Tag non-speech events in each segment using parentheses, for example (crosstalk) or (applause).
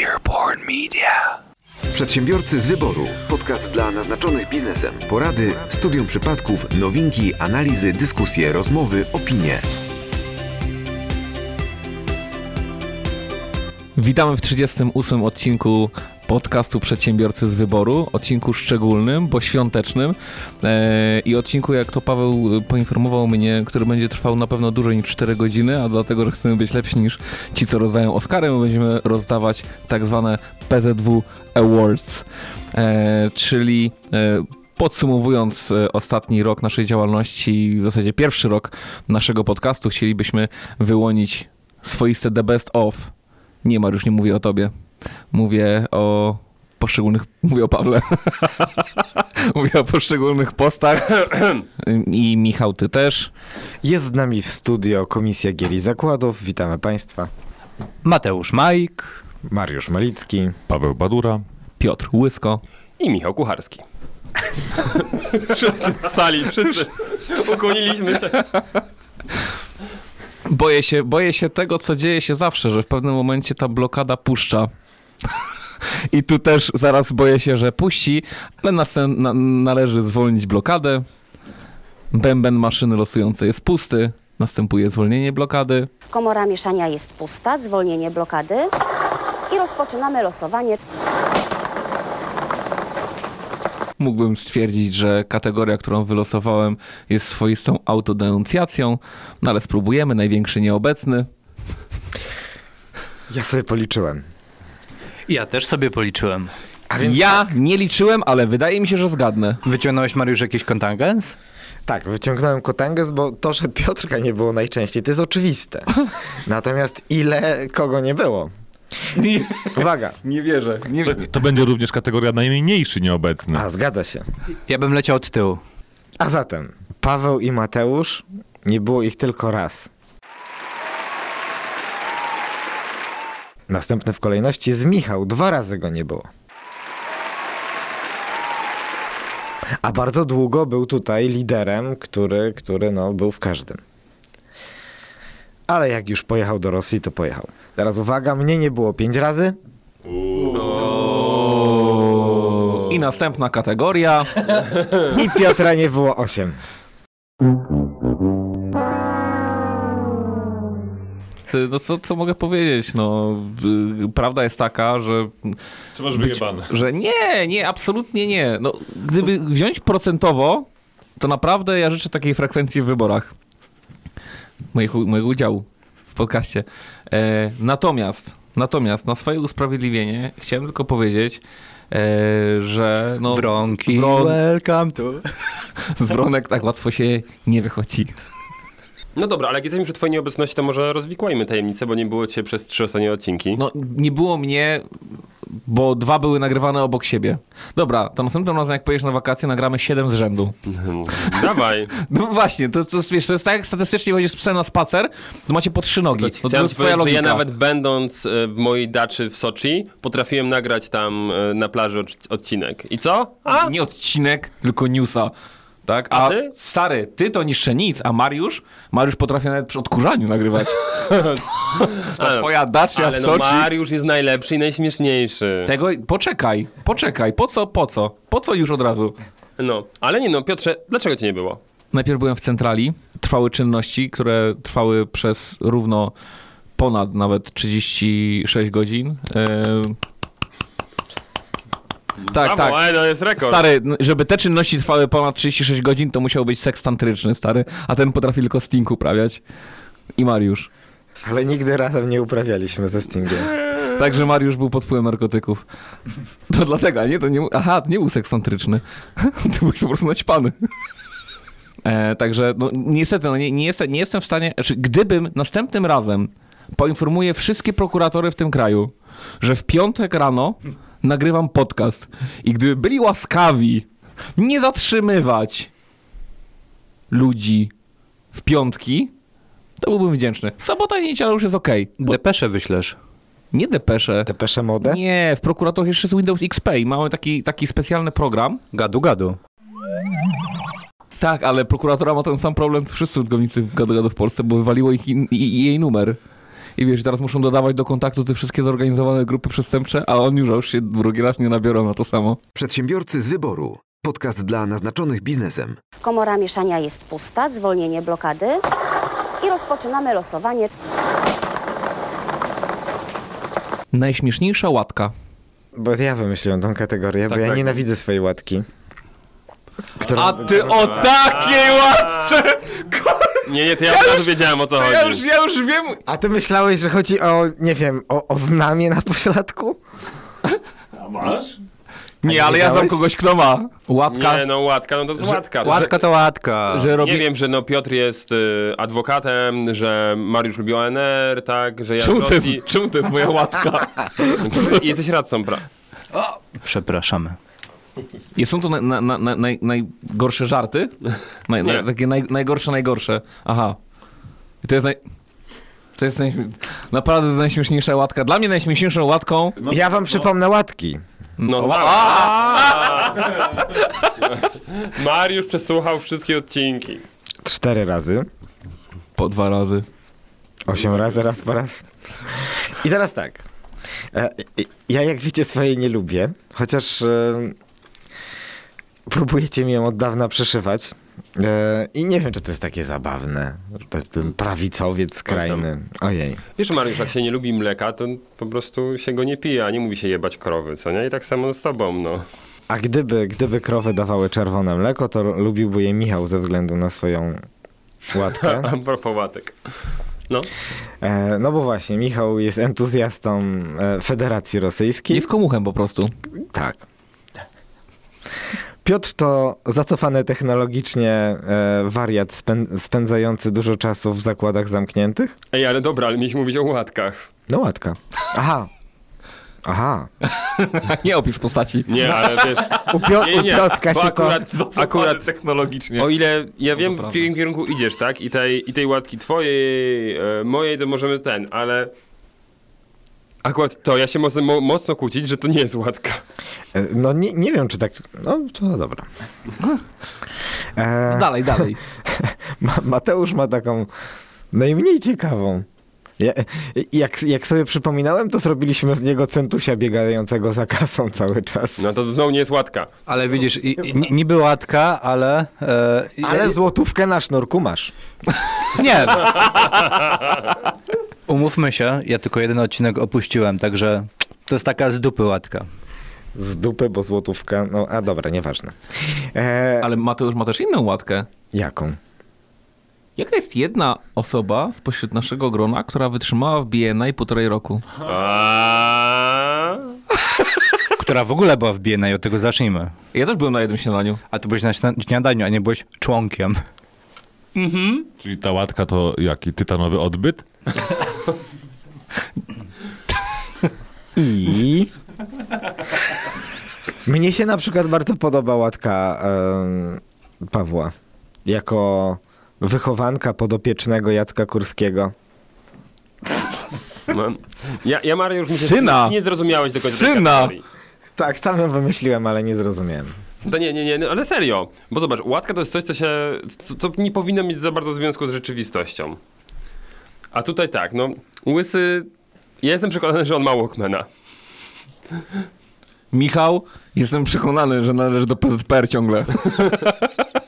Earborn Media. Przedsiębiorcy z wyboru. Podcast dla naznaczonych biznesem. Porady, studium przypadków, nowinki, analizy, dyskusje, rozmowy, opinie. Witamy w 38 odcinku podcastu Przedsiębiorcy z Wyboru, odcinku szczególnym, bo świątecznym e, i odcinku, jak to Paweł poinformował mnie, który będzie trwał na pewno dłużej niż 4 godziny, a dlatego, że chcemy być lepsi niż ci, co rozdają Oscary, my będziemy rozdawać tak zwane PZW Awards, e, czyli e, Podsumowując e, ostatni rok naszej działalności, w zasadzie pierwszy rok naszego podcastu, chcielibyśmy wyłonić swoiste The Best Of. Nie, Mariusz, nie mówię o tobie. Mówię o poszczególnych, mówię o Pawle. (laughs) mówię o poszczególnych postach. (coughs) I Michał, ty też. Jest z nami w studio Komisja Gier i Zakładów. Witamy Państwa. Mateusz Majk. Mariusz Malicki. Paweł Badura. Piotr Łysko. I Michał Kucharski. (laughs) wszyscy wstali, wszyscy ukłoniliśmy się. Boję się, boję się tego, co dzieje się zawsze, że w pewnym momencie ta blokada puszcza. I tu też zaraz boję się, że puści, ale następ, na, należy zwolnić blokadę. Bęben maszyny losującej jest pusty. Następuje zwolnienie blokady. Komora mieszania jest pusta, zwolnienie blokady i rozpoczynamy losowanie. Mógłbym stwierdzić, że kategoria, którą wylosowałem, jest swoistą autodenuncjacją, no ale spróbujemy. Największy nieobecny. Ja sobie policzyłem. Ja też sobie policzyłem. A więc Ja nie liczyłem, ale wydaje mi się, że zgadnę. Wyciągnąłeś, Mariusz, jakiś kontangens? tak, wyciągnąłem kotęgę, bo to, że Piotrka nie było najczęściej, to jest oczywiste. (laughs) Natomiast ile kogo nie było? Uwaga. Nie wierzę. Nie, To, to będzie również kategoria najmniejszy nieobecny. A, zgadza się. Ja bym leciał od tyłu. A zatem Paweł i Mateusz, nie było ich tylko raz. Następny w kolejności jest Michał, dwa razy go nie było. A bardzo długo był tutaj liderem, który, który no, był w każdym. Ale jak już pojechał do Rosji, to pojechał. Teraz uwaga, mnie nie było pięć razy. I następna kategoria. I Piotra nie było osiem. No co, co mogę powiedzieć? No, prawda jest taka, że, Czy masz wyjebane? że nie, nie, absolutnie nie. No, gdyby wziąć procentowo, to naprawdę ja życzę takiej frekwencji w wyborach. Mojego, mojego udziału w podcaście. E, natomiast, natomiast na swoje usprawiedliwienie chciałem tylko powiedzieć, e, że no, Wronki. wron- Welcome to. (laughs) z wronek tak łatwo się nie wychodzi. No dobra, ale jak jesteśmy przy twojej nieobecności, to może rozwikłajmy tajemnicę, bo nie było cię przez trzy ostatnie odcinki. No, nie było mnie, bo dwa były nagrywane obok siebie. Dobra, to następnym razem, jak pojedziesz na wakacje, nagramy siedem z rzędu. (laughs) Dawaj. (laughs) No właśnie, to, to, wiesz, to jest tak, jak statystycznie chodzisz z psem na spacer, to macie po trzy nogi. To to jest twoja powiedzieć, że logika. ja nawet będąc e, w mojej daczy w Soczi, potrafiłem nagrać tam e, na plaży odc- odcinek. I co? A? Nie odcinek, tylko newsa. Tak? A A, ty? stary, ty to niższe nic, a Mariusz? Mariusz potrafi nawet przy odkurzaniu nagrywać. (laughs) Twoja dacia Ale w no. Mariusz jest najlepszy i najśmieszniejszy. Tego, poczekaj, poczekaj, po co, po co? Po co już od razu? No, ale nie no, Piotrze, dlaczego cię nie było? Najpierw byłem w centrali, trwały czynności, które trwały przez równo ponad nawet 36 godzin. Eee, tak, Brawo, tak. ale to jest rekord. Stary, n- żeby te czynności trwały ponad 36 godzin, to musiał być seks tantryczny, stary, a ten potrafi tylko Sting uprawiać. I Mariusz. Ale nigdy razem nie uprawialiśmy ze Stingiem. Także Mariusz był pod wpływem narkotyków. To dlatego, a nie, to nie, aha, to nie był seks tantryczny. (laughs) Ty byłeś po prostu naćpany. E, także no, niestety no, nie, nie, jestem, nie jestem w stanie, znaczy, gdybym następnym razem poinformuję wszystkie prokuratory w tym kraju, że w piątek rano nagrywam podcast i gdyby byli łaskawi nie zatrzymywać ludzi w piątki, to byłbym wdzięczny. Sobota i niedziela już jest okej. bo Depesze wyślesz. Nie depesze. Depesze modę? Nie, w prokuratorach jeszcze jest Windows XP i mamy taki, taki specjalny program. Gadu, gadu. Tak, ale prokuratora ma ten sam problem co wszyscy użytkownicy gadu, gadu w Polsce, bo wywaliło ich in, i jej numer. I wiesz, teraz muszą dodawać do kontaktu te wszystkie zorganizowane grupy przestępcze, a on już, a już się drugi raz nie nabiorą na to samo. Przedsiębiorcy z wyboru. Podcast dla naznaczonych biznesem. Komora mieszania jest pusta, zwolnienie blokady i rozpoczynamy losowanie. Najśmieszniejsza łatka. Bo ja wymyśliłem tą kategorię, Tak, bo ja tak. nienawidzę swojej łatki. Którą, A ty o takiej łatce! (laughs) Nie, nie, to ja od razu wiedziałem o co chodzi. Ja już, ja już wiem. A ty myślałeś, że chodzi o, nie wiem, o, o znamie na pośladku? Nie, ale ja znam kogoś, kto ma. Łatka. Nie, no łatka, no to jest łatka. Łatka to łatka. Że robi... Nie wiem, że no Piotr jest y, adwokatem, że Mariusz lubi ONR, tak, że ja Czemu to, jest, czemu to jest moja łatka? (laughs) Jesteś radcą, pra... Przepraszamy. I są to na, na, na, na, naj, najgorsze żarty? Naj, naj, takie naj, najgorsze, najgorsze. Aha. I to jest naj... To jest naprawdę najśmieszniejsza łatka. Dla mnie najśmieszniejszą łatką... ja wam przypomnę łatki. No, (laughs) Mariusz przesłuchał wszystkie odcinki. Cztery razy. Po dwa razy. Osiem razy, raz po raz. I teraz tak. E, Ja jak wiecie swojej nie lubię, chociaż próbujecie mi ją od dawna przeszywać. E, I nie wiem, czy to jest takie zabawne. Te- Ten prawicowiec skrajny. Ojej. Wiesz, Mariusz, jak się nie lubi mleka, to po prostu się go nie pije, a nie mówi się jebać krowy, co nie? I tak samo z tobą, no. A gdyby, gdyby krowy dawały czerwone mleko, to lubiłby je Michał ze względu na swoją (laughs) łatkę. A propos łatek. No. E, no bo właśnie, Michał jest entuzjastą e, Federacji Rosyjskiej. Jest komuchem po prostu. Tak. Piotr to zacofany technologicznie e, wariat spę- spędzający dużo czasu w zakładach zamkniętych. Ej, ale dobra, ale mieliśmy mówić o łatkach. No łatka. Aha. Aha. (laughs) Nie opis postaci. Nie, ale wiesz, U, Pio- Nie, nie, u Piotrka się akurat, akurat technologicznie. o ile ja wiem, w prawda. jakim kierunku idziesz, tak? I tej, I tej łatki twojej, e, mojej, to możemy ten, ale akurat to, ja się mocno, mo, mocno kłócić, że to nie jest łatka. e, No nie, nie wiem, czy tak... No to dobra. E, Dalej, dalej. (laughs) Ma- Mateusz ma taką najmniej ciekawą. Ja, jak, jak sobie przypominałem, to zrobiliśmy z niego centusia biegającego za kasą cały czas. No to znowu nie jest łatka. Ale widzisz, i, i, niby łatka, ale... E, Ale złotówkę na sznurku masz. (laughs) Nie. Umówmy się, ja tylko jeden odcinek opuściłem, także to jest taka z dupy łatka. Z dupy, bo złotówka. No, a dobra, nieważne. E, Ale Mateusz ma też inną łatkę. Jaką? Jaka jest jedna osoba spośród naszego grona, która wytrzymała w BNI półtorej roku? Która w ogóle była w BNI, od tego zacznijmy. Ja też byłem na jednym śniadaniu. A ty byłeś na śnia- śniadaniu, a nie byłeś członkiem. Czyli ta łatka to jaki? Tytanowy odbyt? I... Mnie się na przykład bardzo podoba łatka em, Pawła. Jako wychowanka podopiecznego Jacka Kurskiego. No. Ja, ja Mariusz, myślę, Syna! że nie zrozumiałeś do końca Syna! Tak, sam ją wymyśliłem, ale nie zrozumiałem. To nie, nie, nie, no, ale serio. Bo zobacz, łatka to jest coś, co się, co, co nie powinno mieć za bardzo związku z rzeczywistością. A tutaj tak, no, łysy, ja jestem przekonany, że on ma Walkmana. Michał, jestem przekonany, że należy do PZPR ciągle. (laughs)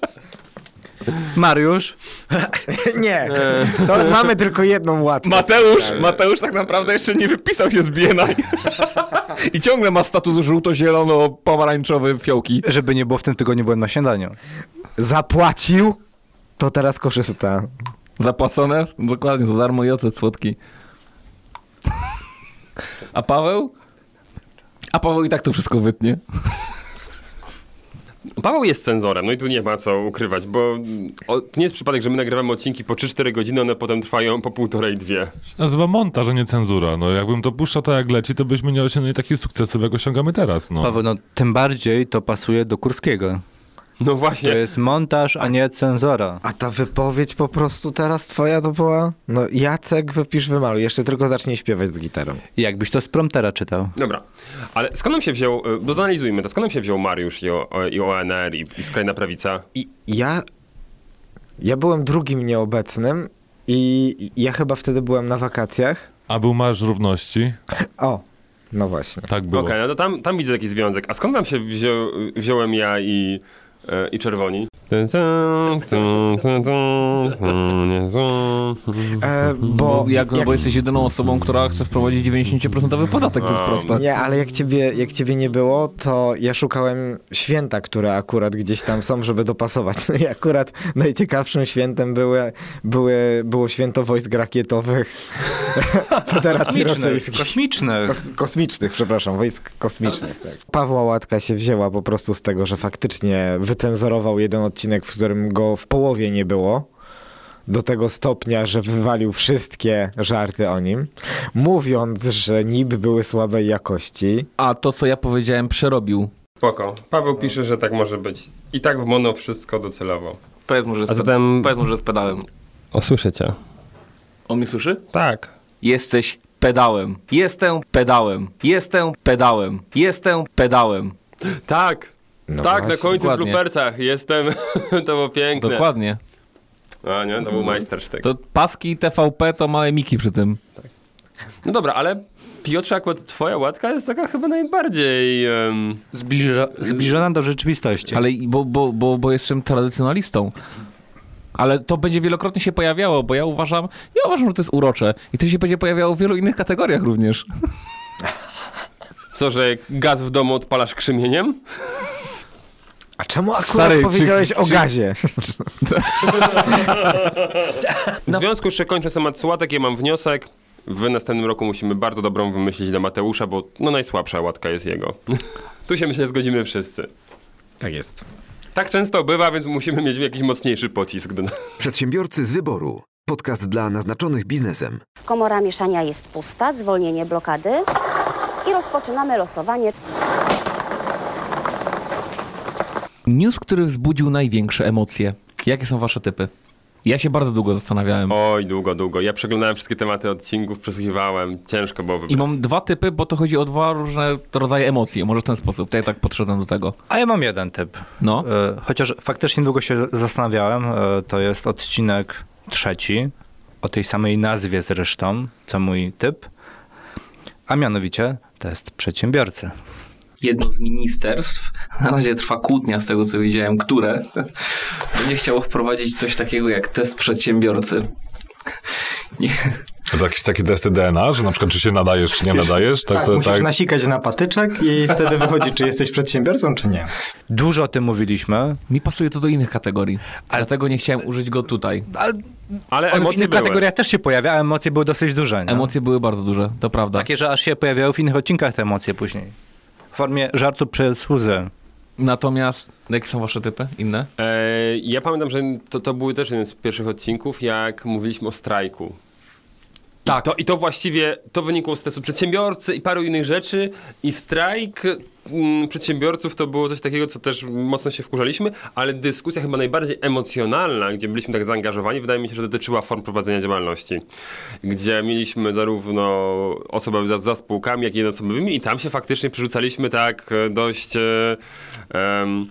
Mariusz, (laughs) Nie, to mamy tylko jedną łatkę. Mateusz, Mateusz tak naprawdę jeszcze nie wypisał się z BNI. I ciągle ma status żółto-zielono-pomarańczowy fiołki. żeby nie było w tym tygodniu, byłem na śniadaniu. Zapłacił, to teraz korzysta. Zapłacone? Dokładnie, za darmo i ocet słodki. A Paweł? A Paweł i tak to wszystko wytnie. Paweł jest cenzorem, no i tu nie ma co ukrywać, bo o, to nie jest przypadek, że my nagrywamy odcinki po 3-4 godziny, one potem trwają po półtorej, dwie. Nazywa montaż, a nie cenzura. No jakbym to puszczał tak jak leci, to byśmy nie osiągnęli takich sukcesów, jak osiągamy teraz. No. Paweł, no tym bardziej to pasuje do Kurskiego. No To właśnie. jest montaż, a nie cenzora. A ta wypowiedź po prostu teraz twoja to była? No Jacek, wypisz, wymaluj. Jeszcze tylko zacznij śpiewać z gitarą. Jakbyś to z promptera czytał. Dobra, ale skąd nam się wziął, y, bo zanalizujmy to, skąd nam się wziął Mariusz i, o, i ONR i, i skrajna prawica? I ja... Ja byłem drugim nieobecnym i ja chyba wtedy byłem na wakacjach. A był Marsz Równości? O, no właśnie. Tak było. Okej, no to tam, tam widzę taki związek. A skąd tam się wzią, wziąłem ja i, i czerwoni? E, Bo, bo, jak, no bo jesteś jedyną osobą, która chce wprowadzić 90% podatek, to jest proste. Nie, ale jak ciebie, jak ciebie nie było, to ja szukałem święta, które akurat gdzieś tam są, żeby dopasować. (laughs) No i akurat najciekawszym świętem były, były, było święto wojsk rakietowych (laughs) Federacji Rosyjskiej. kosmicznych. Kos kosmicznych, przepraszam, wojsk kosmicznych. Tak. Pawła Łatka się wzięła po prostu z tego, że faktycznie wycenzurował jeden odcinek, w którym go w połowie nie było. Do tego stopnia, że wywalił wszystkie żarty o nim, mówiąc, że niby były słabej jakości. A to, co ja powiedziałem, przerobił. Spoko. Paweł pisze, że tak może być. I tak w mono wszystko docelowo. Powiedz mu, że A zatem... Powiedz mu, że z pedałem. O, słyszę cię. On mnie słyszy? Tak. Jesteś pedałem. Jestem pedałem. Jestem pedałem. Jestem pedałem. Tak. No tak, na właśnie. końcu w Dokładnie. bloopercach. Jestem... (laughs) to było piękne. Dokładnie. A nie, to był majstersztyk. To paski TVP to małe miki przy tym. No dobra, ale Piotrze, akurat twoja łatka jest taka chyba najbardziej... Zbliża, zbliżona do rzeczywistości. Ale i- bo, bo, bo, bo jestem tradycjonalistą. Ale to będzie wielokrotnie się pojawiało, bo ja uważam, ja uważam, że to jest urocze. I to się będzie pojawiało w wielu innych kategoriach również. Co, że gaz w domu odpalasz krzymieniem? A czemu akurat Stary, powiedziałeś czy- o czy- gazie? W związku z czym kończę temat słatek, ja mam wniosek. W następnym roku musimy bardzo dobrą wymyślić dla Mateusza, bo no najsłabsza łatka jest jego. (laughs) tu się myślę zgodzimy wszyscy. Tak jest. Tak często bywa, więc musimy mieć jakiś mocniejszy pocisk. Do... Przedsiębiorcy z wyboru. Podcast dla naznaczonych biznesem. Komora mieszania jest pusta, zwolnienie blokady i rozpoczynamy losowanie. News, który wzbudził największe emocje. Jakie są wasze typy? Ja się bardzo długo zastanawiałem. Oj, długo, długo. Ja przeglądałem wszystkie tematy odcinków, przesłuchiwałem. Ciężko było wybrać. I mam dwa typy, bo to chodzi o dwa różne rodzaje emocji. Może w ten sposób. To ja tak podszedłem do tego. A ja mam jeden typ. No. E, Chociaż faktycznie długo się zastanawiałem. e, To jest odcinek trzeci, o tej samej nazwie zresztą, co mój typ. A mianowicie to jest przedsiębiorcy. Jedno z ministerstw, na razie trwa kłótnia z tego co widziałem, które będzie chciało wprowadzić coś takiego jak test przedsiębiorcy. Nie. To jakieś takie testy DNA, że na przykład czy się nadajesz, czy nie nadajesz? Tak, Tak, to, musisz tak. nasikać na patyczek i wtedy wychodzi, czy jesteś przedsiębiorcą, czy nie. Dużo o tym mówiliśmy, Mi pasuje to do innych kategorii, dlatego nie chciałem użyć go tutaj. ale Ale on w emocje innych były. kategoriach też się pojawia, a emocje były dosyć duże. Nie? Emocje były bardzo duże, to prawda. Takie, że aż się pojawiały w innych odcinkach te emocje później. W formie żartu przez łzę. Natomiast, jakie są wasze typy? Inne? E, ja pamiętam, że to, to były też jeden z pierwszych odcinków, jak mówiliśmy o strajku. Tak. To, I to właściwie, to wynikło z testu przedsiębiorcy i paru innych rzeczy i strajk mm, przedsiębiorców to było coś takiego, co też mocno się wkurzaliśmy, ale dyskusja chyba najbardziej emocjonalna, gdzie byliśmy tak zaangażowani, wydaje mi się, że dotyczyła form prowadzenia działalności, gdzie mieliśmy zarówno osoby za, za spółkami, jak i jednoosobowymi i tam się faktycznie przerzucaliśmy tak e, dość... E, em,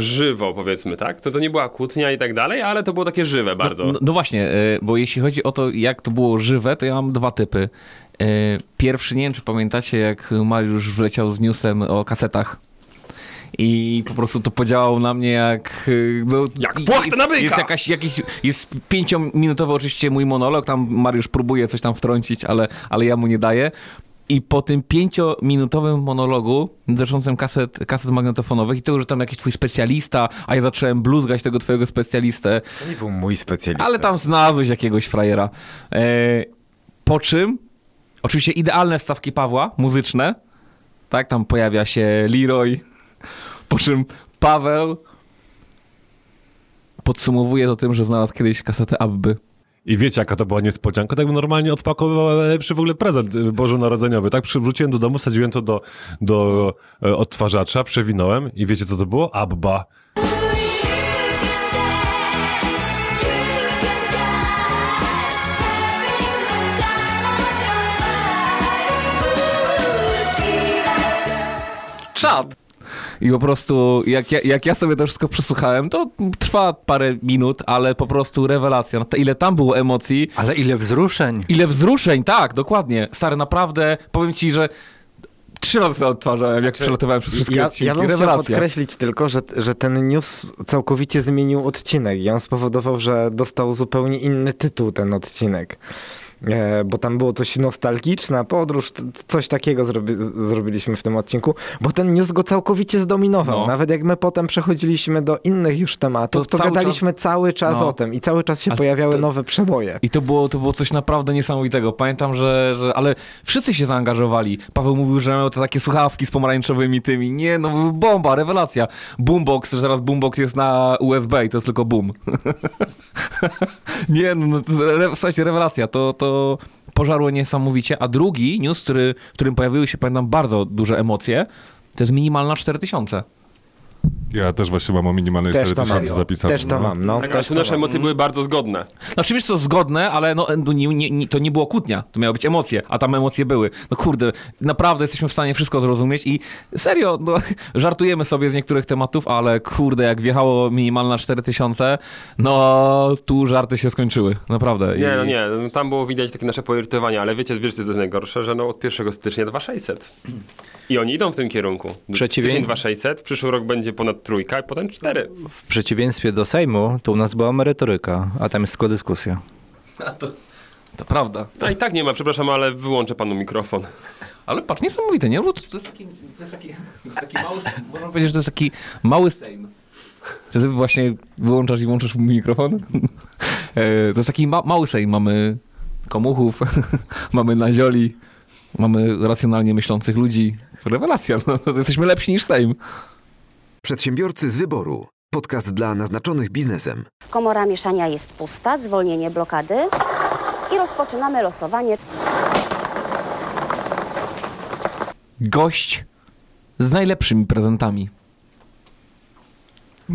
żywo, powiedzmy, tak? To, to nie była kłótnia i tak dalej, ale to było takie żywe bardzo. No, no właśnie, y, bo jeśli chodzi o to, jak to było żywe, to ja mam dwa typy. Y, Pierwszy, nie wiem czy pamiętacie, jak Mariusz wleciał z newsem o kasetach. I po prostu to podziałało na mnie jak... y, No, Jak płachta na jest, byka! jest jakaś, jakiś, jest pięciominutowy oczywiście mój monolog, tam Mariusz próbuje coś tam wtrącić, ale, ale ja mu nie daję. I po tym pięciominutowym monologu dotyczącym kaset, kaset magnetofonowych i tego, że tam jakiś twój specjalista, a ja zacząłem bluzgać tego twojego specjalistę, To nie był mój specjalista. ale tam znalazłeś jakiegoś frajera. E, po czym, oczywiście idealne wstawki Pawła, muzyczne, tak, tam pojawia się Leroy, po czym Paweł podsumowuje to tym, że znalazł kiedyś kasetę Abby. I wiecie, jaka to była niespodzianka? Tak bym normalnie odpakowywał najlepszy w ogóle prezent y, bożonarodzeniowy. Tak przywróciłem do domu, sadziłem to do, do e, odtwarzacza, przewinąłem i wiecie, co to było? Abba. Czad! I po prostu, jak ja, jak ja sobie to wszystko przesłuchałem, to trwa parę minut, ale po prostu rewelacja. No, to ile tam było emocji, Ale ile wzruszeń. ile wzruszeń, tak, dokładnie. Stary, naprawdę, powiem ci, że trzy razy odtwarzałem, jak przelatywałem przez wszystkie Ja, odcinki. ja bym chciał rewelacja. podkreślić tylko, że, że ten news całkowicie zmienił odcinek i on spowodował, że dostał zupełnie inny tytuł ten odcinek. E, bo tam było coś nostalgiczna podróż, coś takiego zrobi, zrobiliśmy w tym odcinku, bo ten news go całkowicie zdominował. No. Nawet jak my potem przechodziliśmy do innych już tematów, To to, cały gadaliśmy cały czas No. o tym i cały czas się Ale pojawiały to- nowe przeboje. I to było, to było coś naprawdę niesamowitego. Pamiętam, że, że. Ale wszyscy się zaangażowali. Paweł mówił, że miał te takie słuchawki z pomarańczowymi tymi. Nie, no bomba, rewelacja. Boombox, że teraz boombox jest na USB i to jest tylko boom. (laughs) nie, no, no re, słuchajcie, rewelacja. To, to pożarło niesamowicie. A drugi news, który, w którym pojawiły się, pamiętam, bardzo duże emocje, to jest minimalna 4000. Ja też właśnie mam o minimalnej Też to 4000 mam. zapisane. Też to no. mam, no. Tak, też to nasze mam. emocje były bardzo zgodne. Znaczy wiesz co, zgodne, ale no, no nie, nie, nie, to nie było kłótnia, to miały być emocje, a tam emocje były. No kurde, naprawdę jesteśmy w stanie wszystko zrozumieć i serio, no, (laughs) żartujemy sobie z niektórych tematów, ale kurde, jak wjechało minimalna 4000, no tu żarty się skończyły, naprawdę. Nie, I- no nie, no, tam było widać takie nasze poirytowanie, ale wiecie, wiesz co jest najgorsze, że no od 1 stycznia 2600. I oni idą w tym kierunku. Przeciwień- Styczeń 2600, przyszły rok będzie ponad trójka i potem cztery. W przeciwieństwie do Sejmu, to u nas była merytoryka, a tam jest tylko dyskusja. To prawda. No i tak nie ma, przepraszam, ale wyłączę panu mikrofon. Ale patrz, niesamowite, nie? Bo to, to, jest taki, to, jest taki, to jest taki mały, można powiedzieć, że to jest taki mały sejm. Czy ty właśnie wyłączasz i włączasz mikrofon? (laughs) E, to jest taki ma, mały sejm. Mamy komuchów, (laughs) mamy nazioli, mamy racjonalnie myślących ludzi. Rewelacja, no, to jesteśmy lepsi niż sejm. Przedsiębiorcy z wyboru. Podcast dla naznaczonych biznesem. Komora mieszania jest pusta, zwolnienie blokady i rozpoczynamy losowanie. Gość z najlepszymi prezentami.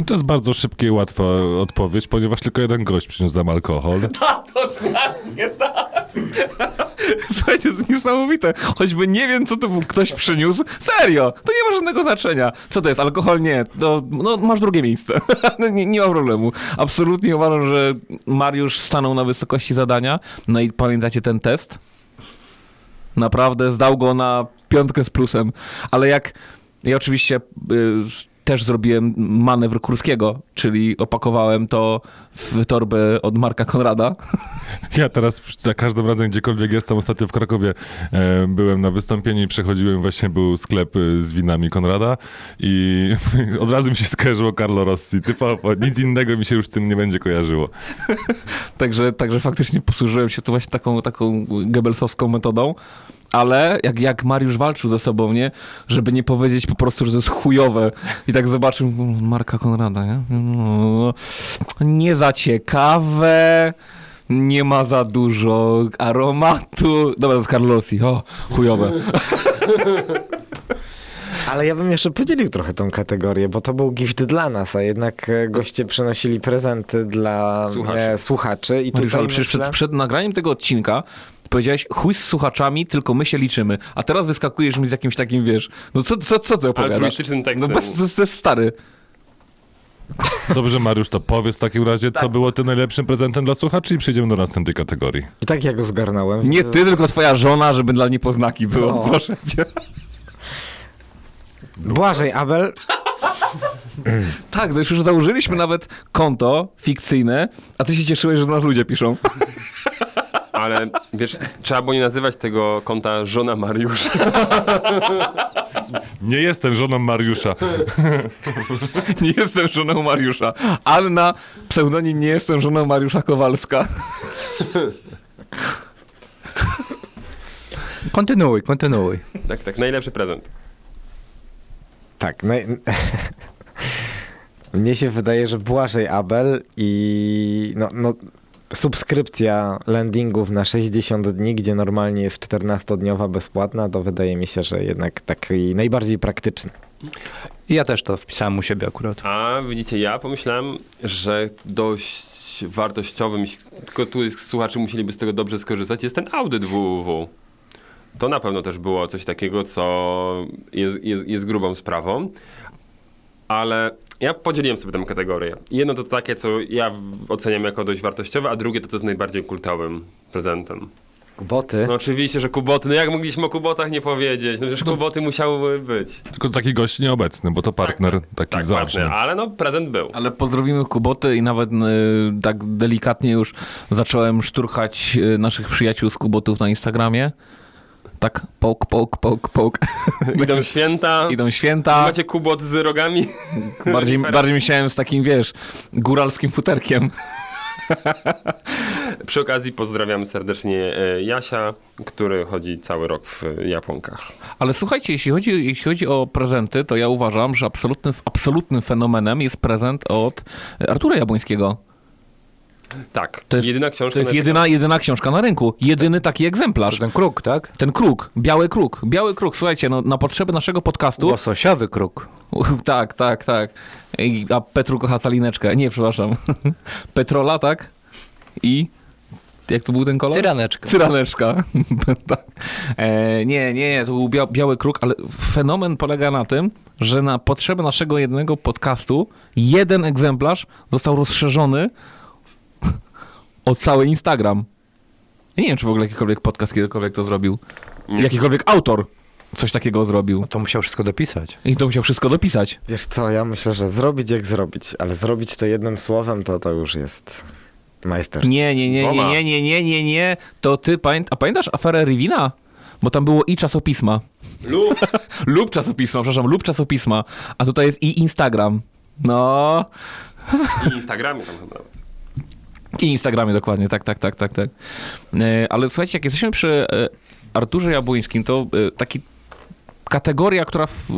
To jest bardzo szybka i łatwa odpowiedź, ponieważ tylko jeden gość przyniósł nam alkohol. (laughs) Dokładnie tak. (laughs) Słuchajcie, to jest niesamowite. Choćby nie wiem, co to był ktoś przyniósł. Serio, to nie ma żadnego znaczenia. Co to jest? Alkohol? Nie. No, no masz drugie miejsce. (laughs) No, nie, nie ma problemu. Absolutnie uważam, że Mariusz stanął na wysokości zadania. No i pamiętacie ten test? Naprawdę zdał go na piątkę z plusem. Ale jak... Ja oczywiście... Y, też zrobiłem manewr Kurskiego, czyli opakowałem to w torbę od Marka Konrada. (laughs) Ja teraz za każdym razem, gdziekolwiek jestem, ostatnio w Krakowie e, byłem na wystąpieniu i przechodziłem, właśnie był sklep e, z winami Konrada i (laughs) od razu mi się skojarzyło Carlo Rossi. Typowo, nic innego mi się już tym nie będzie kojarzyło. (laughs) Także, także faktycznie posłużyłem się to właśnie taką, taką Goebbelsowską metodą. Ale jak, jak Mariusz walczył ze sobą, nie? Żeby nie powiedzieć po prostu, że to jest chujowe. I tak zobaczył Marka Konrada, nie? Nie za ciekawe, nie ma za dużo aromatu. Dobra, to jest Carlosi. O, chujowe. (laughs) Ale ja bym jeszcze podzielił trochę tą kategorię, bo to był gift dla nas, a jednak e, goście przynosili prezenty dla Słuchaczy. e, słuchaczy. I Mariusz, tutaj ale myślę... przed, przed nagraniem tego odcinka powiedziałeś chuj z słuchaczami, tylko my się liczymy. A teraz wyskakujesz mi z jakimś takim, wiesz, no co, co, co ty opowiadasz? Altruistycznym tekstem. No bez, to, jest- to jest stary. Dobrze, Mariusz, to powiedz w takim razie, co było tym najlepszym prezentem dla słuchaczy i przejdziemy do następnej kategorii. I tak ja go zgarnąłem. Nie ty, tylko twoja żona, żeby dla niej poznaki było, No. proszę cię. Błażej, Abel, Tak, to już założyliśmy nawet konto fikcyjne, a ty się cieszyłeś, że do nas ludzie piszą. Ale wiesz, trzeba było nie nazywać tego konta żona Mariusza. (laughs) Nie jestem żoną Mariusza. (laughs) Nie jestem żoną Mariusza. Anna, pseudonim nie jestem żoną Mariusza Kowalska. (laughs) Kontynuuj, kontynuuj. Tak, tak, najlepszy prezent. tak. Naj... Mnie się wydaje, że Błażej Abel i no, no, subskrypcja landingów na 60 dni, gdzie normalnie jest 14-dniowa bezpłatna, to wydaje mi się, że jednak taki najbardziej praktyczny. I ja też to wpisałem u siebie akurat. A widzicie, ja pomyślałem, że dość wartościowym, jeśli tylko tu słuchacze musieliby z tego dobrze skorzystać, jest ten audyt www. To na pewno też było coś takiego, co jest, jest, jest grubą sprawą. ale ja podzieliłem sobie tę kategorię. Jedno to takie, co ja oceniam jako dość wartościowe, a drugie to to z najbardziej kultowym prezentem. Kuboty. No oczywiście, że kuboty. No jak mogliśmy o kubotach nie powiedzieć? No przecież kuboty musiały być. Tylko taki gość nieobecny, bo to partner taki Tak, zaoczny. partner, ale no prezent był. Ale pozdrowimy Kuboty i nawet y, tak delikatnie już zacząłem szturchać y, naszych przyjaciół z Kubotów na Instagramie. Tak, poke, poke, poke, poke. (laughs) Idą święta. Idą święta. Macie kubot z rogami. (laughs) Bardziej, bardziej myślałem z takim, wiesz, góralskim futerkiem. (laughs) Przy okazji pozdrawiamy serdecznie e, Jasia, który chodzi cały rok w e, Japonkach. Ale słuchajcie, jeśli chodzi, jeśli chodzi o prezenty, to ja uważam, że absolutnym, absolutnym fenomenem jest prezent od Artura Jabłońskiego. Tak, To jest- jedyna książka. To jest na- jedyna, jedyna książka na rynku. Jedyny taki egzemplarz. Ten kruk, tak? Ten kruk, biały kruk, biały kruk. Słuchajcie, no, na potrzeby naszego podcastu. Łososiowy kruk. (laughs) Tak, tak, tak. I, a Petru kocha salineczkę. Nie, przepraszam. (laughs) Petrola, tak? I jak to był ten kolor? Cyraneczka. Cyraneczka. (laughs) tak. E, nie, nie, nie, to był bia biały kruk, ale fenomen polega na tym, że na potrzeby naszego jednego podcastu jeden egzemplarz został rozszerzony o cały Instagram. Ja nie wiem, czy w ogóle jakikolwiek podcast kiedykolwiek to zrobił. Nie. Jakikolwiek autor coś takiego zrobił. To musiał wszystko dopisać. I to musiał wszystko dopisać. Wiesz co, ja myślę, że zrobić jak zrobić, ale zrobić to jednym słowem, to to już jest majsterstwo. Nie, nie, nie, nie, nie, nie, nie, nie, nie. To ty pamiętasz, a pamiętasz aferę Rivina? Bo tam było i czasopisma. Lub (laughs) Lub czasopisma, przepraszam, lub czasopisma. A tutaj jest i Instagram. No. i Instagramie tam chyba nawet. I Instagramie dokładnie, tak, tak, tak, tak, tak. E, ale słuchajcie, jak jesteśmy przy e, Arturze Jabłońskim, to e, taki kategoria, która w,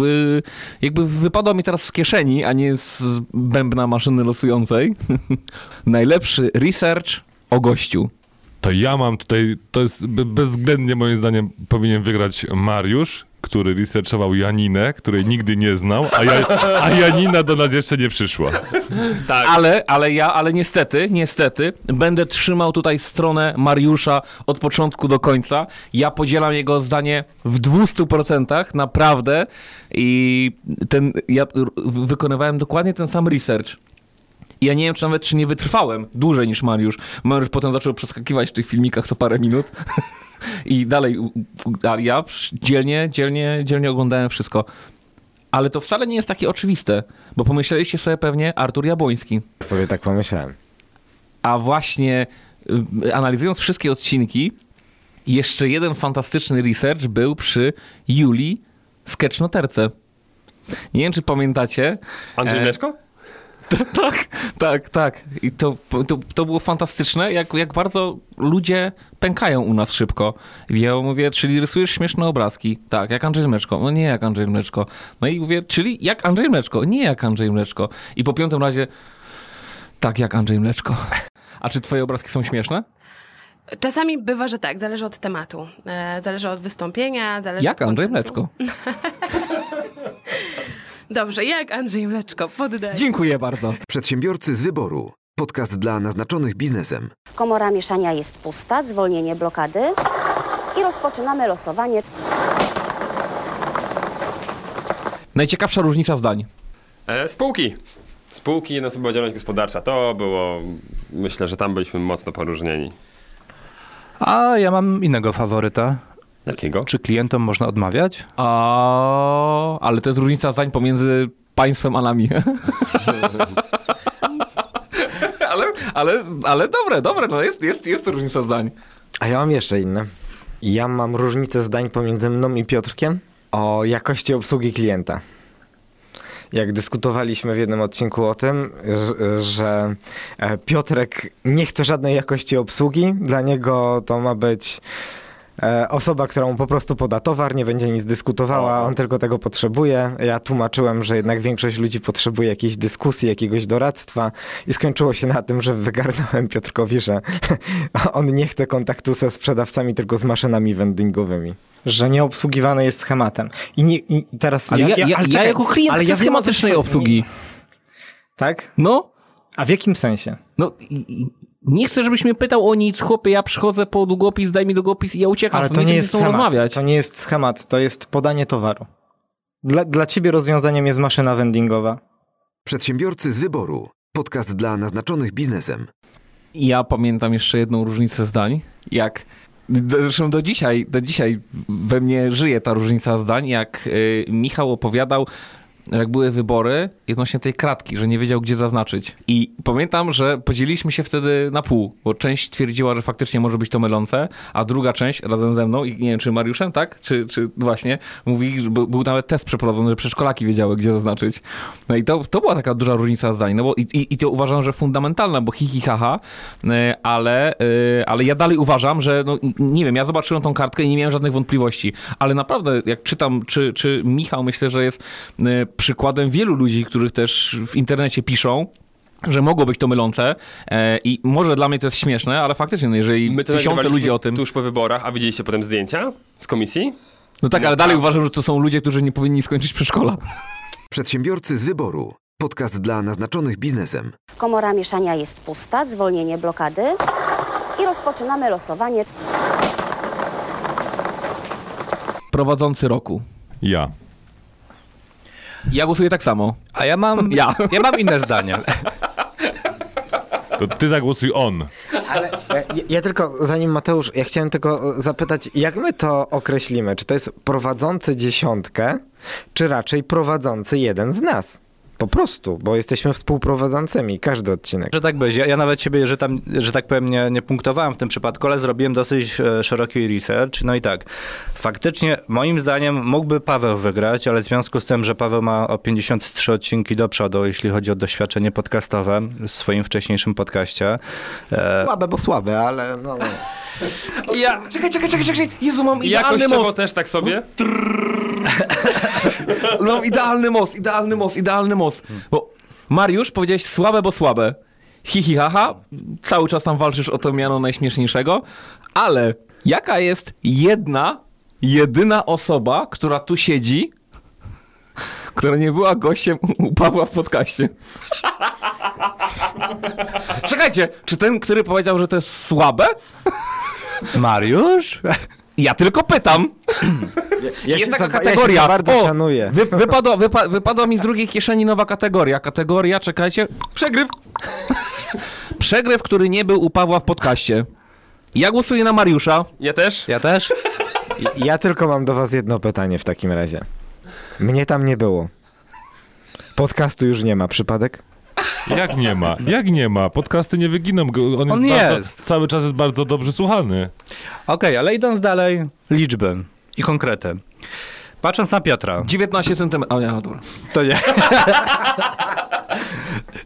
jakby wypadła mi teraz z kieszeni, a nie z bębna maszyny losującej. (laughs) Najlepszy research o gościu. To ja mam tutaj, to jest be- bezwzględnie moim zdaniem powinien wygrać Mariusz, który researchował Janinę, której nigdy nie znał, a, ja, a Janina do nas jeszcze nie przyszła. Tak. Ale, ale ja, ale niestety, niestety, będę trzymał tutaj stronę Mariusza od początku do końca. Ja podzielam jego zdanie w 200%, naprawdę. I ten, ja wykonywałem dokładnie ten sam research. I ja nie wiem, czy nawet, czy nie wytrwałem dłużej niż Mariusz. Mariusz potem zaczął przeskakiwać w tych filmikach co parę minut. (laughs) I dalej, a ja dzielnie, dzielnie, dzielnie oglądałem wszystko. Ale to wcale nie jest takie oczywiste, bo pomyśleliście sobie pewnie Artur Jabłoński. Sobie tak pomyślałem. A właśnie y, analizując wszystkie odcinki, jeszcze jeden fantastyczny research był przy Julii Sketchnoterce. Nie wiem, czy pamiętacie. Andrzej E, Mleczko? (laughs) Tak, tak, tak. I to, to, to było fantastyczne, jak, jak bardzo ludzie pękają u nas szybko. I ja mówię, czyli rysujesz śmieszne obrazki. Tak, jak Andrzej Mleczko. No nie jak Andrzej Mleczko. No i mówię, czyli jak Andrzej Mleczko. Nie jak Andrzej Mleczko. I po piątym razie, tak jak Andrzej Mleczko. (laughs) A czy twoje obrazki są śmieszne? Czasami bywa, że tak, zależy od tematu. E, zależy od wystąpienia, zależy Jak od Andrzej. Mleczko. (laughs) Dobrze, jak Andrzej Mleczko, poddaję. Dziękuję bardzo. Przedsiębiorcy z wyboru. Podcast dla naznaczonych biznesem. Komora mieszania jest pusta, zwolnienie blokady i rozpoczynamy losowanie. Najciekawsza różnica zdań. E, spółki. Spółki, jednoosobowa gospodarcza. To było, myślę, że tam byliśmy mocno poróżnieni. A ja mam innego faworyta. Jakiego? Czy klientom można odmawiać? A, ale to jest różnica zdań pomiędzy państwem a nami. (laughs) ale, ale, ale dobre, dobre, no jest, jest, jest to różnica zdań. A ja mam jeszcze inne. Ja mam różnicę zdań pomiędzy mną i Piotrkiem o jakości obsługi klienta. Jak dyskutowaliśmy w jednym odcinku o tym, że- e, Piotrek nie chce żadnej jakości obsługi, dla niego to ma być osoba, która mu po prostu poda towar, nie będzie nic dyskutowała, on tylko tego potrzebuje. Ja tłumaczyłem, że jednak większość ludzi potrzebuje jakiejś dyskusji, jakiegoś doradztwa i skończyło się na tym, że wygarnąłem Piotrkowi, że (laughs) on nie chce kontaktu ze sprzedawcami, tylko z maszynami vendingowymi. Że nieobsługiwany jest schematem. I, nie, i teraz Ale ja, ja, ja, ale czekaj, jako klient ale chcę ja schematycznej obsługi. Tak? No, A w jakim sensie? no i, i nie chcę, żebyś mnie pytał o nic, chłopie, ja przychodzę po długopis, daj mi długopis i ja uciekam. Ale to nie chcę jest schemat. rozmawiać. To nie jest schemat, to jest podanie towaru. Dla, dla ciebie rozwiązaniem jest maszyna vendingowa. Przedsiębiorcy z wyboru. Podcast dla naznaczonych biznesem. Ja pamiętam jeszcze jedną różnicę zdań, jak Zresztą do dzisiaj, do dzisiaj we mnie żyje ta różnica zdań, jak y, Michał opowiadał, jak były wybory odnośnie tej kratki, że nie wiedział, gdzie zaznaczyć. I pamiętam, że podzieliliśmy się wtedy na pół, bo część twierdziła, że faktycznie może być to mylące, a druga część razem ze mną, i nie wiem, czy Mariuszem, tak? Czy, czy właśnie, mówi, że był, nawet test przeprowadzony, że przedszkolaki wiedziały, gdzie zaznaczyć. No i to, to była taka duża różnica zdań, no bo i, i, i to uważam, że fundamentalna, bo hi, hi ha, ha y, ale, y, ale ja dalej uważam, że no, nie wiem, ja zobaczyłem tą kartkę i nie miałem żadnych wątpliwości, ale naprawdę, jak czytam, czy, czy Michał, myślę, że jest y, przykładem wielu ludzi, których też w internecie piszą, że mogło być to mylące e, i może dla mnie to jest śmieszne, ale faktycznie, no jeżeli My to tysiące ludzi o tym... Tuż po wyborach, a widzieliście potem zdjęcia z komisji? No tak, ale dalej uważam, że to są ludzie, którzy nie powinni skończyć przedszkola. Przedsiębiorcy z wyboru. Podcast dla naznaczonych biznesem. Komora mieszania jest pusta, zwolnienie blokady i rozpoczynamy losowanie. Prowadzący roku. Ja. Ja głosuję tak samo. A ja mam, Ja. (laughs) ja mam inne zdanie. To ty zagłosuj on. Ale e, ja, ja tylko, zanim Mateusz, ja chciałem tylko zapytać, jak my to określimy? Czy to jest prowadzący dziesiątkę, czy raczej prowadzący jeden z nas? Po prostu, bo jesteśmy współprowadzącymi, każdy odcinek. Że tak być. Ja, ja nawet siebie, że tam, że tak powiem, nie, nie punktowałem w tym przypadku, ale zrobiłem dosyć e, szeroki research. No i tak, faktycznie moim zdaniem mógłby Paweł wygrać, ale w związku z tym, że Paweł ma o 53 odcinki do przodu, jeśli chodzi o doświadczenie podcastowe w swoim wcześniejszym podcaście. E, Słabe, bo słabe, ale no... Ja... Czekaj, czekaj, czekaj, czekaj. Jezu, mam idealny Jakościowo most. też tak sobie? Mam idealny most, idealny most, idealny most. Bo Mariusz, powiedziałeś słabe, bo słabe. Hi, hi, ha, ha. Cały czas tam walczysz o to miano najśmieszniejszego. Ale jaka jest jedna, jedyna osoba, która tu siedzi, która nie była gościem u Pawła w podcaście? Czekajcie, czy ten, który powiedział, że to jest słabe? Mariusz? Ja tylko pytam. Ja jest taka za, kategoria. Ja bardzo O, szanuję. Wy, wypadła, wypa, wypadła mi z drugiej kieszeni nowa kategoria. Kategoria, czekajcie. Przegryw. Przegryw, który nie był u Pawła w podcaście. Ja głosuję na Mariusza. Ja też? Ja też? Ja tylko mam do was jedno pytanie w takim razie. Mnie tam nie było. Podcastu już nie ma, przypadek? Jak nie ma? Jak nie ma? Podcasty nie wyginą. On, On jest, Bardzo, jest. cały czas jest bardzo dobrze słuchany. Okej, ale idąc dalej, liczby i konkrety. Patrząc na Piotra, 19 centymetrów. O nie, dobra. to nie.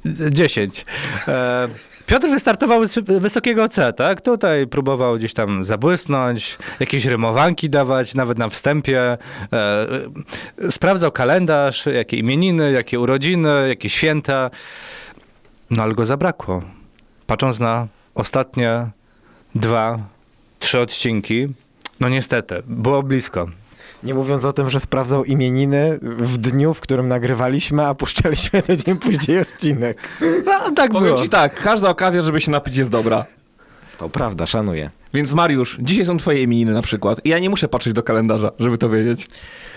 (laughs) 10. E, Piotr wystartował z wysokiego C, tak? Tutaj próbował gdzieś tam zabłysnąć, jakieś rymowanki dawać, nawet na wstępie. E, sprawdzał kalendarz, jakie imieniny, jakie urodziny, jakie święta. No ale go zabrakło. Patrząc na ostatnie dwa, trzy odcinki, no niestety, było blisko. Nie mówiąc o tym, że sprawdzał imieniny w dniu, w którym nagrywaliśmy, a puszczaliśmy tydzień później odcinek. No, tak Powiem było. ci tak, każda okazja, żeby się napić jest dobra. To prawda, szanuję. Więc Mariusz, dzisiaj są twoje imieniny na przykład. I ja nie muszę patrzeć do kalendarza, żeby to wiedzieć.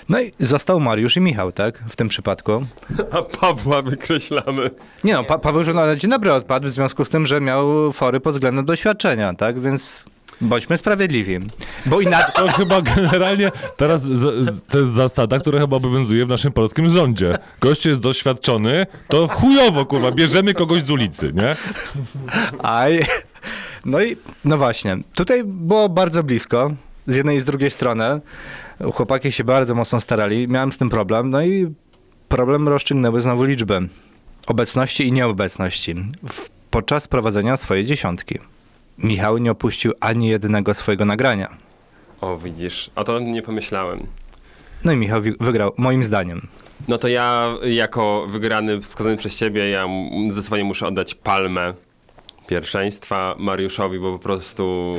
No i został Mariusz i Michał, tak? W tym przypadku. A Pawła wykreślamy. Nie no, pa Paweł już na dzień dobry odpadł w związku z tym, że miał fory pod względem doświadczenia, tak? Więc bądźmy sprawiedliwi. Bo inaczej... To chyba generalnie teraz z, z, to jest zasada, która chyba obowiązuje w naszym polskim rządzie. Gość jest doświadczony, to chujowo, kurwa, bierzemy kogoś z ulicy, nie? Aj. No i, no właśnie, tutaj było bardzo blisko, z jednej i z drugiej strony. Chłopaki się bardzo mocno starali, miałem z tym problem, no i problem rozstrzygnęły znowu liczby obecności i nieobecności w, podczas prowadzenia swojej dziesiątki. Michał nie opuścił ani jednego swojego nagrania. O, widzisz, o to nie pomyślałem. No i Michał wygrał, moim zdaniem. No to ja jako wygrany, wskazany przez ciebie, ja zdecydowanie muszę oddać palmę pierwszeństwa Mariuszowi, bo po prostu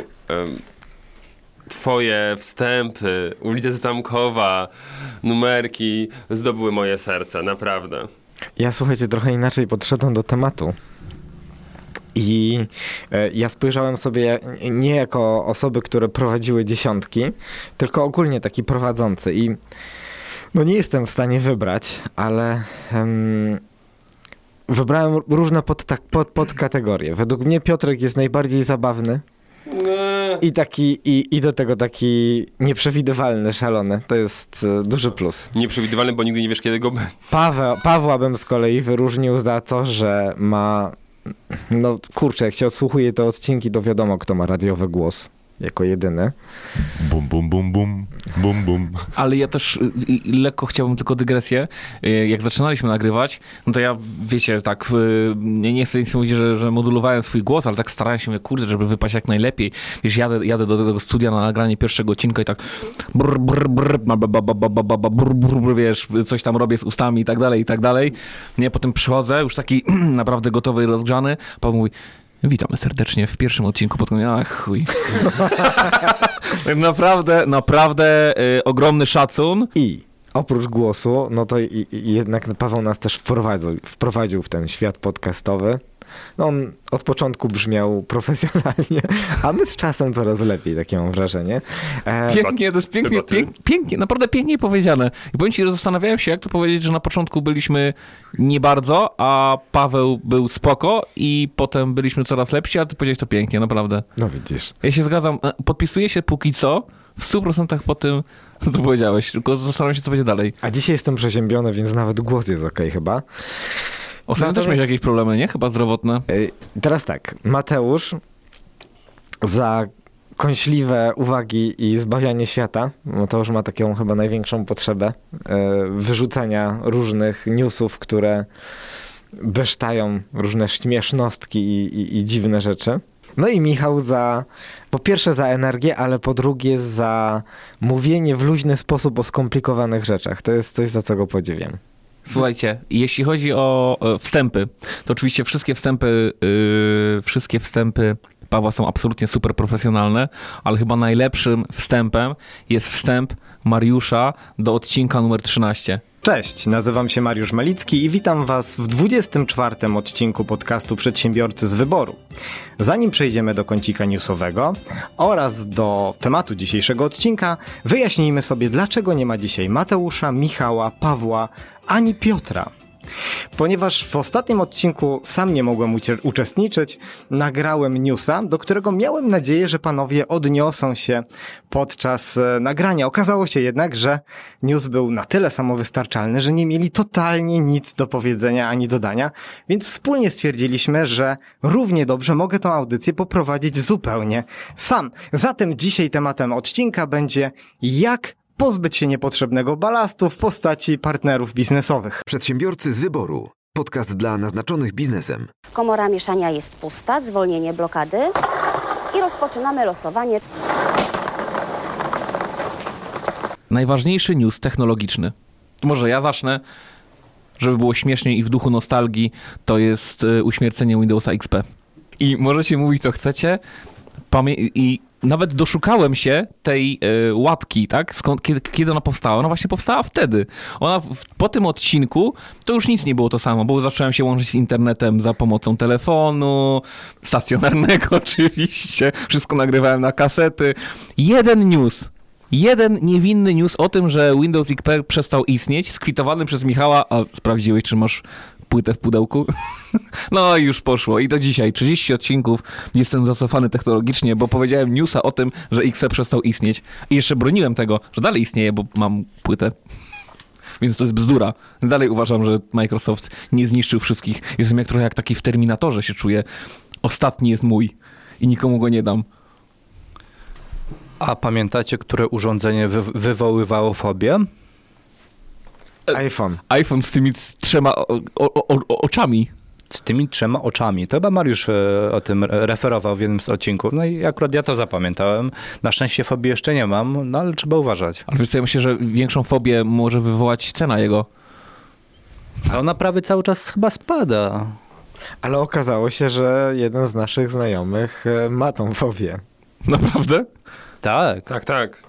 twoje wstępy, ulica Zamkowa, numerki zdobyły moje serce, naprawdę. Ja słuchajcie, trochę inaczej podszedłem do tematu. I e, ja spojrzałem sobie nie jako osoby, które prowadziły dziesiątki, tylko ogólnie taki prowadzący. I no nie jestem w stanie wybrać, ale em, wybrałem różne pod, tak, pod, podkategorie. Według mnie Piotrek jest najbardziej zabawny i taki, i, i do tego taki nieprzewidywalny, szalony. To jest e, duży plus. Nieprzewidywalny, bo nigdy nie wiesz, kiedy go. Paweł, Pawła bym z kolei wyróżnił za to, że ma. No kurczę, jak się odsłuchuje te odcinki, to wiadomo, kto ma radiowy głos jako jedyny. Bum, bum, bum, bum, bum, bum. Ale ja też y, y, lekko chciałbym tylko dygresję. Y, jak zaczynaliśmy nagrywać, no to ja, wiecie, tak, nie, nie chcę nic mówić, że, że modulowałem swój głos, ale tak starałem się, kurde, żeby wypaść jak najlepiej. Wiesz, jadę, jadę do tego studia na nagranie pierwszego odcinka i tak brr, brr, brr, brr, brr, wiesz, coś tam robię z ustami i tak dalej, i tak dalej. Nie, potem przychodzę, już taki (clears throat) naprawdę gotowy i rozgrzany, Paweł mówi, Witamy serdecznie w pierwszym odcinku pod Ach, chuj. (laughs) naprawdę, naprawdę y, ogromny szacun. I oprócz głosu, no to i, i jednak Paweł nas też wprowadził, wprowadził w ten świat podcastowy. No on od początku brzmiał profesjonalnie, a my z czasem coraz lepiej, takie mam wrażenie. E, Pięknie, to jest pięknie, pięk, pięknie, naprawdę pięknie powiedziane. I powiem ci, że zastanawiałem się, jak to powiedzieć, że na początku byliśmy nie bardzo, a Paweł był spoko i potem byliśmy coraz lepsi, a ty powiedziałeś to pięknie, naprawdę. no widzisz. Ja się zgadzam, e, podpisuję się póki co w 100% po tym, co tu powiedziałeś, tylko zastanawiam się, co będzie dalej. A dzisiaj jestem przeziębiony, więc nawet głos jest okej chyba. Ostatnio też miałeś jakieś problemy, nie? Chyba zdrowotne. Teraz tak, Mateusz za kąśliwe uwagi i zbawianie świata, Mateusz ma taką chyba największą potrzebę y, wyrzucania różnych newsów, które besztają różne śmiesznostki i, i, i dziwne rzeczy. No i Michał za, po pierwsze za energię, ale po drugie za mówienie w luźny sposób o skomplikowanych rzeczach. To jest coś, za co go podziwiam. Słuchajcie, jeśli chodzi o wstępy, to oczywiście wszystkie wstępy, yy, wszystkie wstępy Pawła są absolutnie super profesjonalne, ale chyba najlepszym wstępem jest wstęp Mariusza do odcinka numer 13. Cześć, nazywam się Mariusz Malicki i witam Was w 24 odcinku podcastu Przedsiębiorcy z Wyboru. Zanim przejdziemy do kącika newsowego oraz do tematu dzisiejszego odcinka, wyjaśnijmy sobie, dlaczego nie ma dzisiaj Mateusza, Michała, Pawła ani Piotra. Ponieważ w ostatnim odcinku sam nie mogłem uczestniczyć, nagrałem newsa, do którego miałem nadzieję, że panowie odniosą się podczas e, nagrania. Okazało się jednak, że news był na tyle samowystarczalny, że nie mieli totalnie nic do powiedzenia ani dodania, więc wspólnie stwierdziliśmy, że równie dobrze mogę tą audycję poprowadzić zupełnie sam. Zatem dzisiaj tematem odcinka będzie jak pozbyć się niepotrzebnego balastu w postaci partnerów biznesowych. Przedsiębiorcy z wyboru. Podcast dla naznaczonych biznesem. Komora mieszania jest pusta, zwolnienie blokady i rozpoczynamy losowanie. Najważniejszy news technologiczny. Może ja zacznę, żeby było śmieszniej i w duchu nostalgii, to jest y, uśmiercenie Windowsa XP. I możecie mówić co chcecie, pamię- i nawet doszukałem się tej y, łatki, tak? Skąd, kiedy, kiedy ona powstała? Ona właśnie powstała wtedy. Ona w, po tym odcinku to już nic nie było to samo, bo zacząłem się łączyć z internetem za pomocą telefonu, stacjonarnego (laughs) oczywiście, wszystko nagrywałem na kasety. Jeden news, jeden niewinny news o tym, że Windows XP przestał istnieć, skwitowany przez Michała, a sprawdziłeś, czy masz płytę w pudełku? (laughs) No i już poszło. I do dzisiaj, 30 odcinków, jestem zacofany technologicznie, bo powiedziałem newsa o tym, że XP przestał istnieć. I jeszcze broniłem tego, że dalej istnieje, bo mam płytę. (laughs) Więc to jest bzdura. Dalej uważam, że Microsoft nie zniszczył wszystkich. Jestem jak trochę jak taki w Terminatorze się czuję. Ostatni jest mój i nikomu go nie dam. A pamiętacie, które urządzenie wy- wywoływało fobię? iPhone. iPhone z tymi trzema o, o, o, o, oczami. Z tymi trzema oczami. To chyba Mariusz e, o tym referował w jednym z odcinków. No i akurat ja to zapamiętałem. Na szczęście fobii jeszcze nie mam, no ale trzeba uważać. Ale wiesz co, ja myślę, że większą fobię może wywołać cena jego. A ona prawie cały czas chyba spada. Ale okazało się, że jeden z naszych znajomych e, ma tą fobię. Naprawdę? Tak. Tak, tak.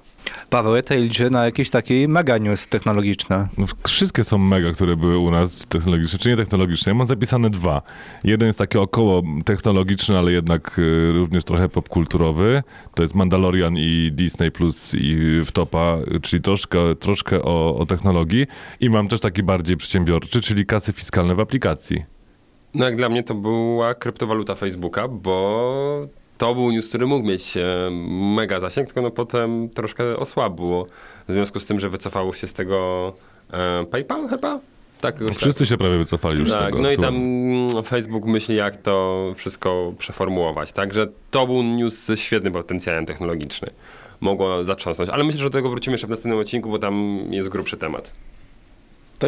Paweł, ja tutaj liczę na jakiś taki mega news technologiczny. No, wszystkie są mega, które były u nas technologiczne, czy nie technologiczne. Ja mam zapisane dwa. Jeden jest taki około technologiczny, ale jednak y, również trochę popkulturowy. To jest Mandalorian i Disney Plus i Wtopa, czyli troszkę, troszkę o, o technologii. I mam też taki bardziej przedsiębiorczy, czyli kasy fiskalne w aplikacji. No jak dla mnie to była kryptowaluta Facebooka, bo to był news, który mógł mieć e, mega zasięg, tylko no potem troszkę osłabło w związku z tym, że wycofało się z tego e, PayPal chyba? Tak, jakoś Wszyscy się prawie wycofali już z tak, tego. no i tam mm, Facebook myśli, jak to wszystko przeformułować. Także to był news ze świetnym potencjałem technologiczny. Mogło zatrząsnąć, ale myślę, że do tego wrócimy jeszcze w następnym odcinku, bo tam jest grubszy temat. To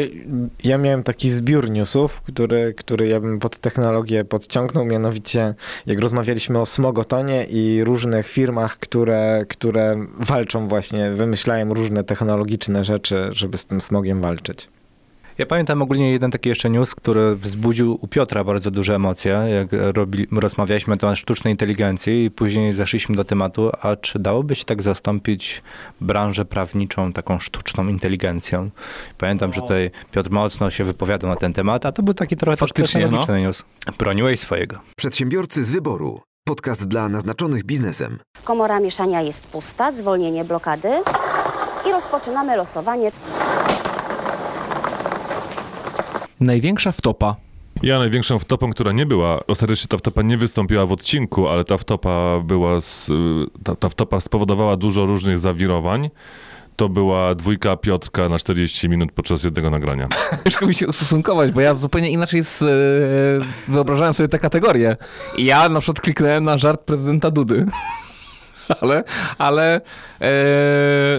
ja miałem taki zbiór newsów, który, który ja bym pod technologię podciągnął, mianowicie jak rozmawialiśmy o smogotonie i różnych firmach, które, które walczą właśnie, wymyślają różne technologiczne rzeczy, żeby z tym smogiem walczyć. Ja pamiętam ogólnie jeden taki jeszcze news, który wzbudził u Piotra bardzo duże emocje, jak robi, rozmawialiśmy o sztucznej inteligencji i później zeszliśmy do tematu, a czy dałoby się tak zastąpić branżę prawniczą taką sztuczną inteligencją? Pamiętam, że tutaj Piotr mocno się wypowiadał na ten temat, a to był taki trochę też Faktycznie, no. technologiczny news. Broniłeś swojego. Przedsiębiorcy z wyboru. Podcast dla naznaczonych biznesem. Komora mieszania jest pusta, zwolnienie blokady i rozpoczynamy losowanie. Największa wtopa. Ja największą wtopą, która nie była, ostatecznie ta wtopa nie wystąpiła w odcinku, ale ta wtopa była, z, y, ta, ta wtopa spowodowała dużo różnych zawirowań. To była dwójka Piotrka na 40 minut podczas jednego nagrania. (laughs) Ciężko mi się ustosunkować, bo ja zupełnie inaczej z, e, wyobrażałem sobie te kategorie. I ja na przykład kliknąłem na żart prezydenta Dudy. (laughs) Ale, ale e,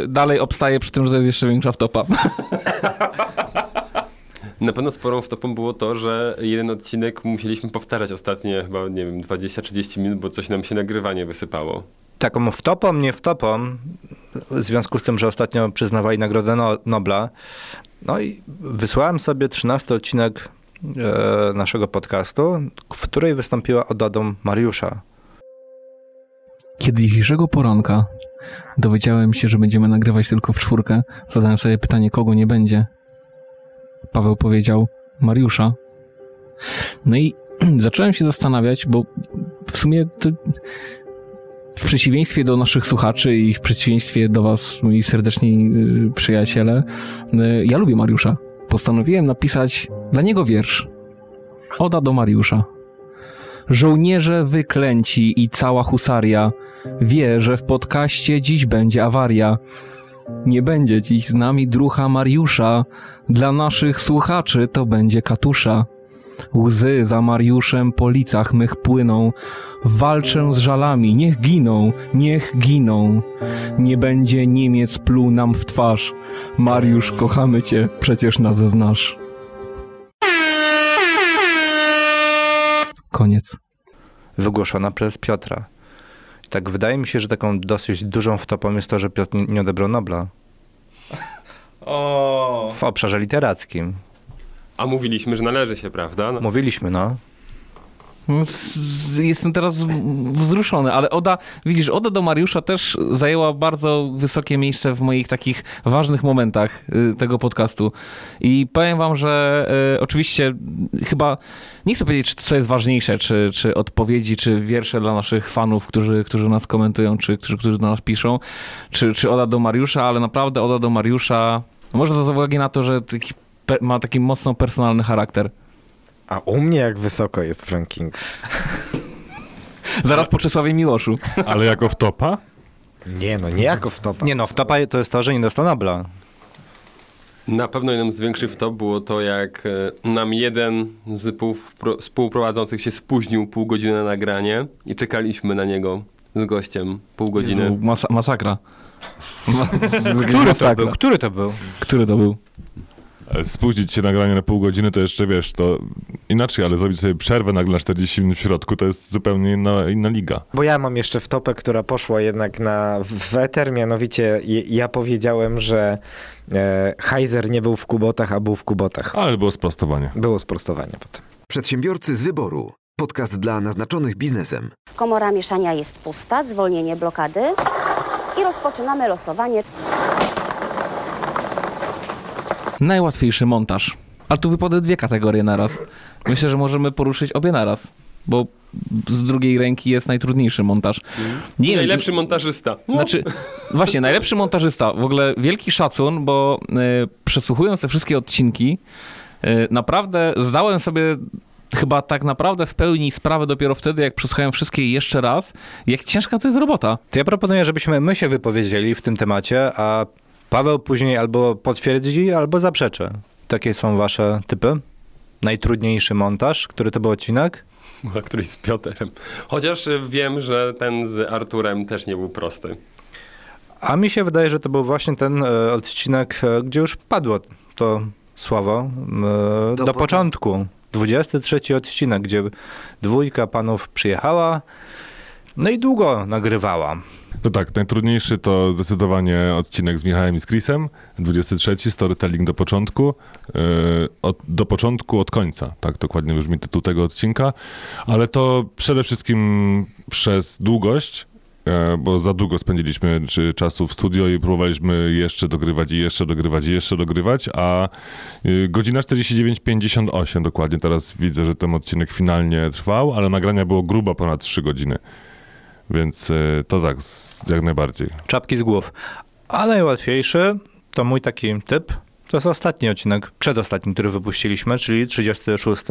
dalej obstaję przy tym, że to jest jeszcze większa wtopa. (laughs) Na pewno sporą wtopą było to, że jeden odcinek musieliśmy powtarzać ostatnie chyba, nie wiem, 20-30 minut, bo coś nam się nagrywanie wysypało. Taką wtopą, nie wtopą, w związku z tym, że ostatnio przyznawali Nagrodę no Nobla, no i wysłałem sobie 13 odcinek e, naszego podcastu, w której wystąpiła Odadą Mariusza. Kiedy dzisiejszego poranka dowiedziałem się, że będziemy nagrywać tylko w czwórkę, zadałem sobie pytanie, kogo nie będzie. Paweł powiedział Mariusza. No i (clears throat) zacząłem się zastanawiać, bo w sumie to w przeciwieństwie do naszych słuchaczy i w przeciwieństwie do was, moi serdeczni y, przyjaciele, y, ja lubię Mariusza. Postanowiłem napisać dla niego wiersz. Oda do Mariusza. Żołnierze wyklęci i cała husaria wie, że w podcaście dziś będzie awaria. Nie będzie dziś z nami drucha Mariusza. Dla naszych słuchaczy to będzie katusza. Łzy za Mariuszem po licach mych płyną. Walczę z żalami, niech giną, niech giną. Nie będzie Niemiec pluł nam w twarz. Mariusz, kochamy cię, przecież nas znasz. Koniec. wygłoszona przez Piotra. Tak wydaje mi się, że taką dosyć dużą wtopą jest to, że Piotr nie, nie odebrał Nobla O. w obszarze literackim. A mówiliśmy, że należy się, prawda? No. Mówiliśmy, no. Jestem teraz wzruszony, ale Oda, widzisz, Oda do Mariusza też zajęła bardzo wysokie miejsce w moich takich ważnych momentach y, tego podcastu. I powiem wam, że y, oczywiście chyba, nie chcę powiedzieć, co jest ważniejsze, czy, czy odpowiedzi, czy wiersze dla naszych fanów, którzy, którzy nas komentują, czy którzy, którzy do nas piszą, czy, czy Oda do Mariusza, ale naprawdę Oda do Mariusza, może z uwagi na to, że ma taki mocno personalny charakter. A u mnie jak wysoko jest w rankingu? Zaraz po Czesławie Miłoszu. Ale jako wtopa? Nie no, nie jako wtopa. Nie no, wtopa to jest to, że nie dostał Nobla. Na pewno jednym z większych wtop było to, jak e, nam jeden z półpro- współprowadzących się spóźnił pół godziny na nagranie i czekaliśmy na niego z gościem pół godziny. Jezu, masa masakra. (laughs) Który to masakra. był? Który to był? Który to był? Ale Spóźnić się nagranie na pół godziny to jeszcze, wiesz, to inaczej, ale zrobić sobie przerwę nagle na 40 minut w środku to jest zupełnie inna, inna liga. Bo ja mam jeszcze wtopę, która poszła jednak na w eter, mianowicie ja powiedziałem, że e, Heiser nie był w Kubotach, a był w Kubotach. Ale było sprostowanie. Było sprostowanie potem. Przedsiębiorcy z wyboru. Podcast dla naznaczonych biznesem. Komora mieszania jest pusta, zwolnienie blokady i rozpoczynamy losowanie. Najłatwiejszy montaż. Ale tu wypadły dwie kategorie naraz. Myślę, że możemy poruszyć obie naraz, bo z drugiej ręki jest najtrudniejszy montaż. Nie Najlepszy montażysta. No. Znaczy, właśnie, najlepszy montażysta. W ogóle wielki szacun, bo y, przesłuchując te wszystkie odcinki, y, naprawdę zdałem sobie chyba tak naprawdę w pełni sprawę dopiero wtedy, jak przesłuchałem wszystkie jeszcze raz, jak ciężka to jest robota. To ja proponuję, żebyśmy my się wypowiedzieli w tym temacie, a Paweł później albo potwierdzi, albo zaprzeczy. Takie są wasze typy? Najtrudniejszy montaż, który to był odcinek? (laughs) Chyba któryś z Piotrem. Chociaż y, wiem, że ten z Arturem też nie był prosty. A mi się wydaje, że to był właśnie ten e, odcinek, e, gdzie już padło to słowo e, do, początku. 23 odcinek, gdzie dwójka panów przyjechała, no i długo nagrywała. No tak, najtrudniejszy to zdecydowanie odcinek z Michałem i z Chrisem, 23, storytelling do początku, yy, od, do początku od końca, tak dokładnie brzmi tytuł tego odcinka, ale to przede wszystkim przez długość, yy, bo za długo spędziliśmy czasu w studio i próbowaliśmy jeszcze dogrywać i jeszcze dogrywać i jeszcze dogrywać, a yy, godzina 49.58 dokładnie, teraz widzę, że ten odcinek finalnie trwał, ale nagrania było grubo ponad 3 godziny. Więc y, to tak, z- jak najbardziej. Czapki z głów. A najłatwiejszy to mój taki typ. To jest ostatni odcinek, przedostatni, który wypuściliśmy, czyli 36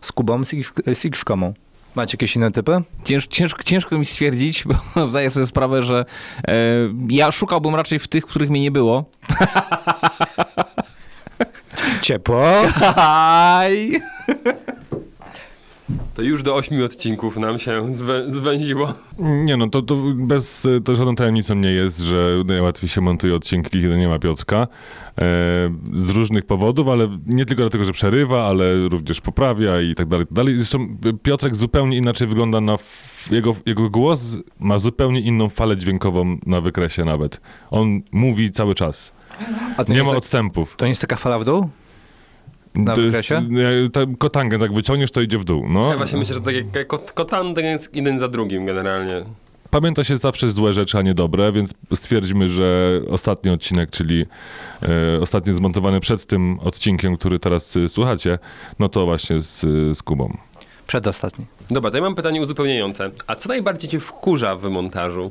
z Kubą z, X, z X-Komu. Macie jakieś inne typy? Cięż, ciężko, ciężko mi stwierdzić, bo (laughs) zdaję sobie sprawę, że e, ja szukałbym raczej w tych, w których mnie nie było. (laughs) Ciepło. (laughs) Aj! To już do ośmiu odcinków nam się zwę- zwęziło. Nie no, to, to bez, to żadną tajemnicą nie jest, że najłatwiej się montuje odcinki, kiedy nie ma Piotrka. E, z różnych powodów, ale nie tylko dlatego, że przerywa, ale również poprawia i tak dalej. tak dalej. Zresztą Piotrek zupełnie inaczej wygląda na... F- jego, jego głos ma zupełnie inną falę dźwiękową na wykresie nawet. On mówi cały czas. Nie ma tak- odstępów. To nie jest taka fala w dół? Na To jest- wykresie? ta Kotangent, jak wyciągniesz, to idzie w dół. No. Ja właśnie myślę, że tak jak kot, kotandy jest jeden za drugim generalnie. Pamięta się zawsze złe rzeczy, a nie dobre, więc stwierdzimy, że ostatni odcinek, czyli e, ostatni zmontowany przed tym odcinkiem, który teraz e, słuchacie, no to właśnie z, z Kubą. Przedostatni. Dobra, to ja mam pytanie uzupełniające. A co najbardziej cię wkurza w montażu?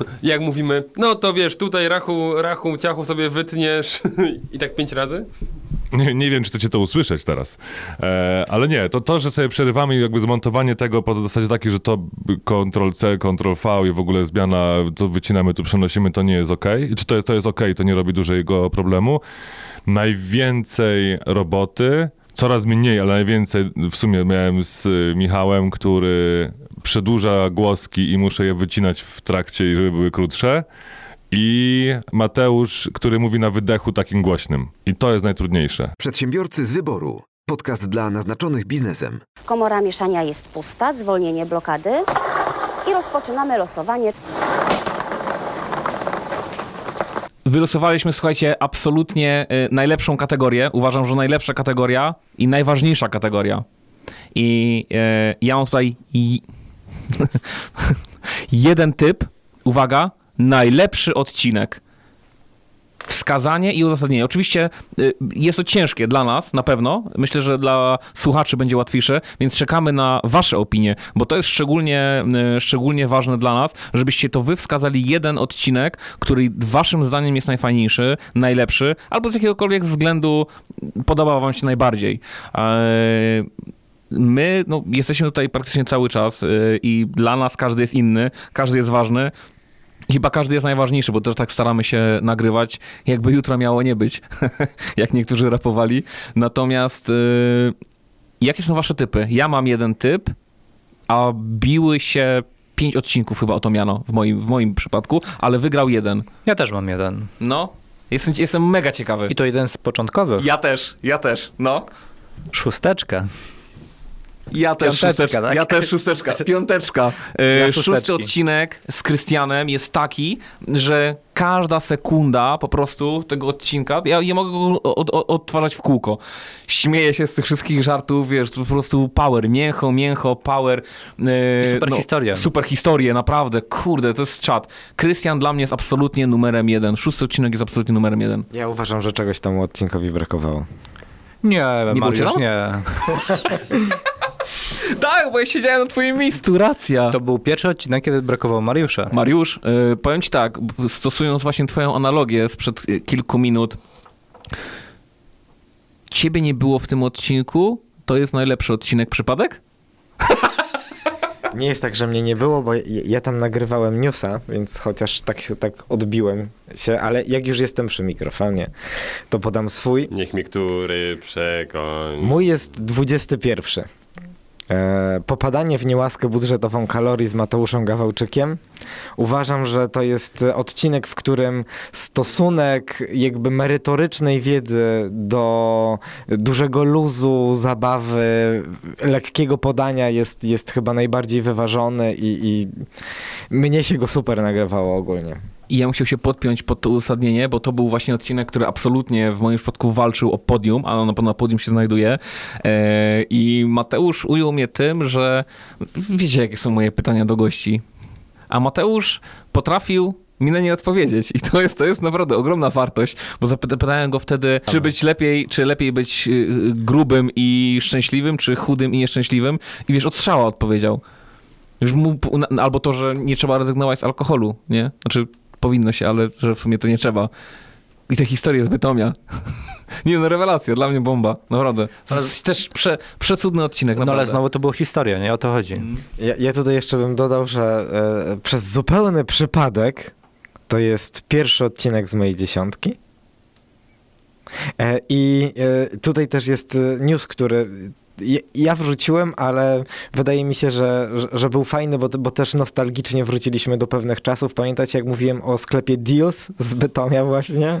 (laughs) Jak mówimy, no to wiesz, tutaj rachu, rachu, ciachu sobie wytniesz (laughs) i tak pięć razy? Nie, nie wiem, czy chcecie to usłyszeć teraz, e, ale nie, to to, że sobie przerywamy jakby zmontowanie tego po zasadzie takiej, że to Ctrl-C, Ctrl-V i w ogóle zmiana, to wycinamy, tu przenosimy, to nie jest ok. Czy to, to jest ok, to nie robi dużego problemu. Najwięcej roboty, coraz mniej, ale najwięcej w sumie miałem z Michałem, który przedłuża głoski i muszę je wycinać w trakcie, żeby były krótsze. I Mateusz, który mówi na wydechu takim głośnym. I to jest najtrudniejsze. Przedsiębiorcy z wyboru. Podcast dla naznaczonych biznesem. Komora mieszania jest pusta, zwolnienie blokady i rozpoczynamy losowanie. Wylosowaliśmy, słuchajcie, absolutnie y, najlepszą kategorię. Uważam, że najlepsza kategoria i najważniejsza kategoria. I y, ja mam tutaj (laughs) jeden typ, uwaga, najlepszy odcinek. Wskazanie i uzasadnienie. Oczywiście y, jest to ciężkie dla nas, na pewno. Myślę, że dla słuchaczy będzie łatwiejsze, więc czekamy na wasze opinie, bo to jest szczególnie, y, szczególnie ważne dla nas, żebyście to wy wskazali jeden odcinek, który waszym zdaniem jest najfajniejszy, najlepszy, albo z jakiegokolwiek względu podoba wam się najbardziej. Eee, My no, jesteśmy tutaj praktycznie cały czas y, i dla nas każdy jest inny, każdy jest ważny. Chyba każdy jest najważniejszy, bo też tak staramy się nagrywać, jakby jutro miało nie być, (laughs) jak niektórzy rapowali. Natomiast y, jakie są wasze typy? Ja mam jeden typ, a biły się pięć odcinków chyba o to miano w moim, w moim przypadku, ale wygrał jeden. Ja też mam jeden. No, jestem, jestem mega ciekawy. I to jeden z początkowych. Ja też, ja też, no. Szósteczkę. Ja też Piąteczka, szósteczka. tak? Ja też szósteczka. Piąteczka. E, Ja Szósty odcinek z Krystianem jest taki, że każda sekunda po prostu tego odcinka, ja nie mogę go od, od, odtwarzać w kółko. Śmieję się z tych wszystkich żartów, wiesz, to po prostu power, mięcho, mięcho, power. e, super historie. Super historie, naprawdę, kurde, to jest czad. Krystian dla mnie jest absolutnie numerem jeden. Szósty odcinek jest absolutnie numerem jeden. Ja uważam, że czegoś temu odcinkowi brakowało. Nie, Nie Mariusz, nie. (laughs) Tak, bo ja siedziałem na twoim miejscu, racja. To był pierwszy odcinek, kiedy brakowało Mariusza. Mariusz, y, powiem ci tak, stosując właśnie twoją analogię sprzed y, kilku minut, ciebie nie było w tym odcinku, to jest najlepszy odcinek przypadek? (laughs) Nie jest tak, że mnie nie było, bo ja, ja tam nagrywałem newsa, więc chociaż tak się tak odbiłem się, ale jak już jestem przy mikrofonie, to podam swój. Niech mi który przekoni. Mój jest 21. E, popadanie w niełaskę budżetową kalorii z Mateuszem Gawałczykiem. Uważam, że to jest odcinek, w którym stosunek jakby merytorycznej wiedzy do dużego luzu, zabawy, lekkiego podania jest, jest chyba najbardziej wyważony i, i mnie się go super nagrywało ogólnie. I ja chciał się podpiąć pod to uzasadnienie, bo to był właśnie odcinek, który absolutnie w moim przypadku walczył o podium, ale on na podium się znajduje. E, I Mateusz ujął mnie tym, że wiecie, jakie są moje pytania do gości. A Mateusz potrafił mi na nie odpowiedzieć. I to jest, to jest naprawdę ogromna wartość, bo zapytałem go wtedy, czy być lepiej, czy lepiej być y, grubym i szczęśliwym, czy chudym i nieszczęśliwym. I wiesz, od strzała odpowiedział. Już mu, albo to, że nie trzeba rezygnować z alkoholu, nie? Znaczy, powinno się, ale że w sumie to nie trzeba. I te historie z Bytomia. (laughs) nie no, rewelacja, dla mnie bomba, naprawdę. To jest też prze, przecudny odcinek, No naprawdę. ale znowu to było historia, nie? O to chodzi. Ja, ja tutaj jeszcze bym dodał, że e, przez zupełny przypadek to jest pierwszy odcinek z mojej dziesiątki. E, I e, tutaj też jest e, news, który ja- wrzuciłem, ale wydaje mi się, że, że, był fajny, bo, bo też nostalgicznie wróciliśmy do pewnych czasów. Pamiętacie, jak mówiłem o sklepie Deals z Bytomia właśnie? (laughs)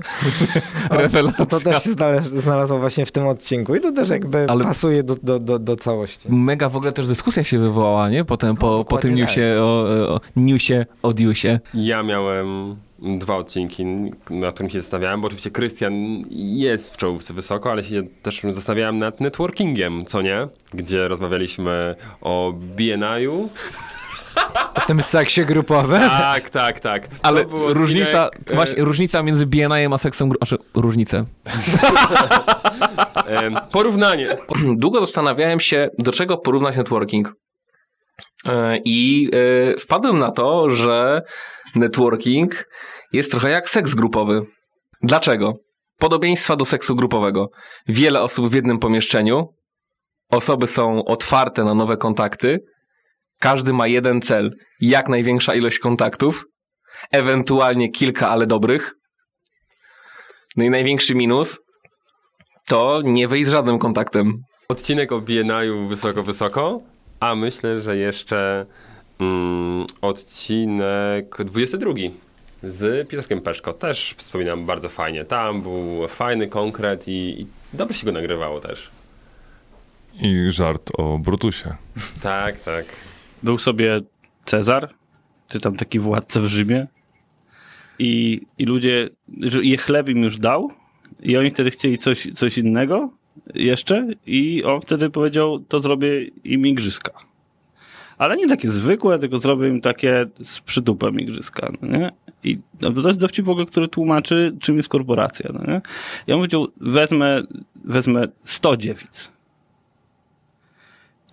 To, to też się znalaz- znalazło właśnie w tym odcinku i to też jakby Ale- pasuje do, do, do, do całości. Mega w ogóle też dyskusja się wywołała, nie? Potem po, po dokładnie tym tak. newsie o, o newsie, o Diusie. Ja miałem dwa odcinki, na którym się zastanawiałem, bo oczywiście Krystian jest w czołówce wysoko, ale się też zastanawiałem nad networkingiem, co nie? Gdzie rozmawialiśmy o BNI-u. O tym seksie grupowym? Tak, tak, tak. To Ale odcinek, różnica, e, właśnie, różnica między BNI a seksem, gru- znaczy różnice. (laughs) porównanie. Długo zastanawiałem się, do czego porównać networking. E, I e, wpadłem na to, że networking jest trochę jak seks grupowy. Dlaczego? Podobieństwa do seksu grupowego. Wiele osób w jednym pomieszczeniu, osoby są otwarte na nowe kontakty, każdy ma jeden cel, jak największa ilość kontaktów, ewentualnie kilka, ale dobrych. No i największy minus to nie wyjść z żadnym kontaktem. Odcinek o BNI-u wysoko, wysoko, a myślę, że jeszcze mm, odcinek 22 z Piotrkiem Peszko. Też wspominam bardzo fajnie. Tam był fajny konkret i, i dobrze się go nagrywało też. I żart o Brutusie. (laughs) Tak, tak. Był sobie Cezar, czy tam taki władca w Rzymie i, i ludzie, je chleb im już dał i oni wtedy chcieli coś, coś innego jeszcze i on wtedy powiedział, to zrobię im igrzyska. Ale nie takie zwykłe, tylko zrobię im takie z przytupem igrzyska, no nie? I no, to jest dowcip w ogóle, który tłumaczy, czym jest korporacja, no nie? I on powiedział, wezmę, wezmę 100 dziewic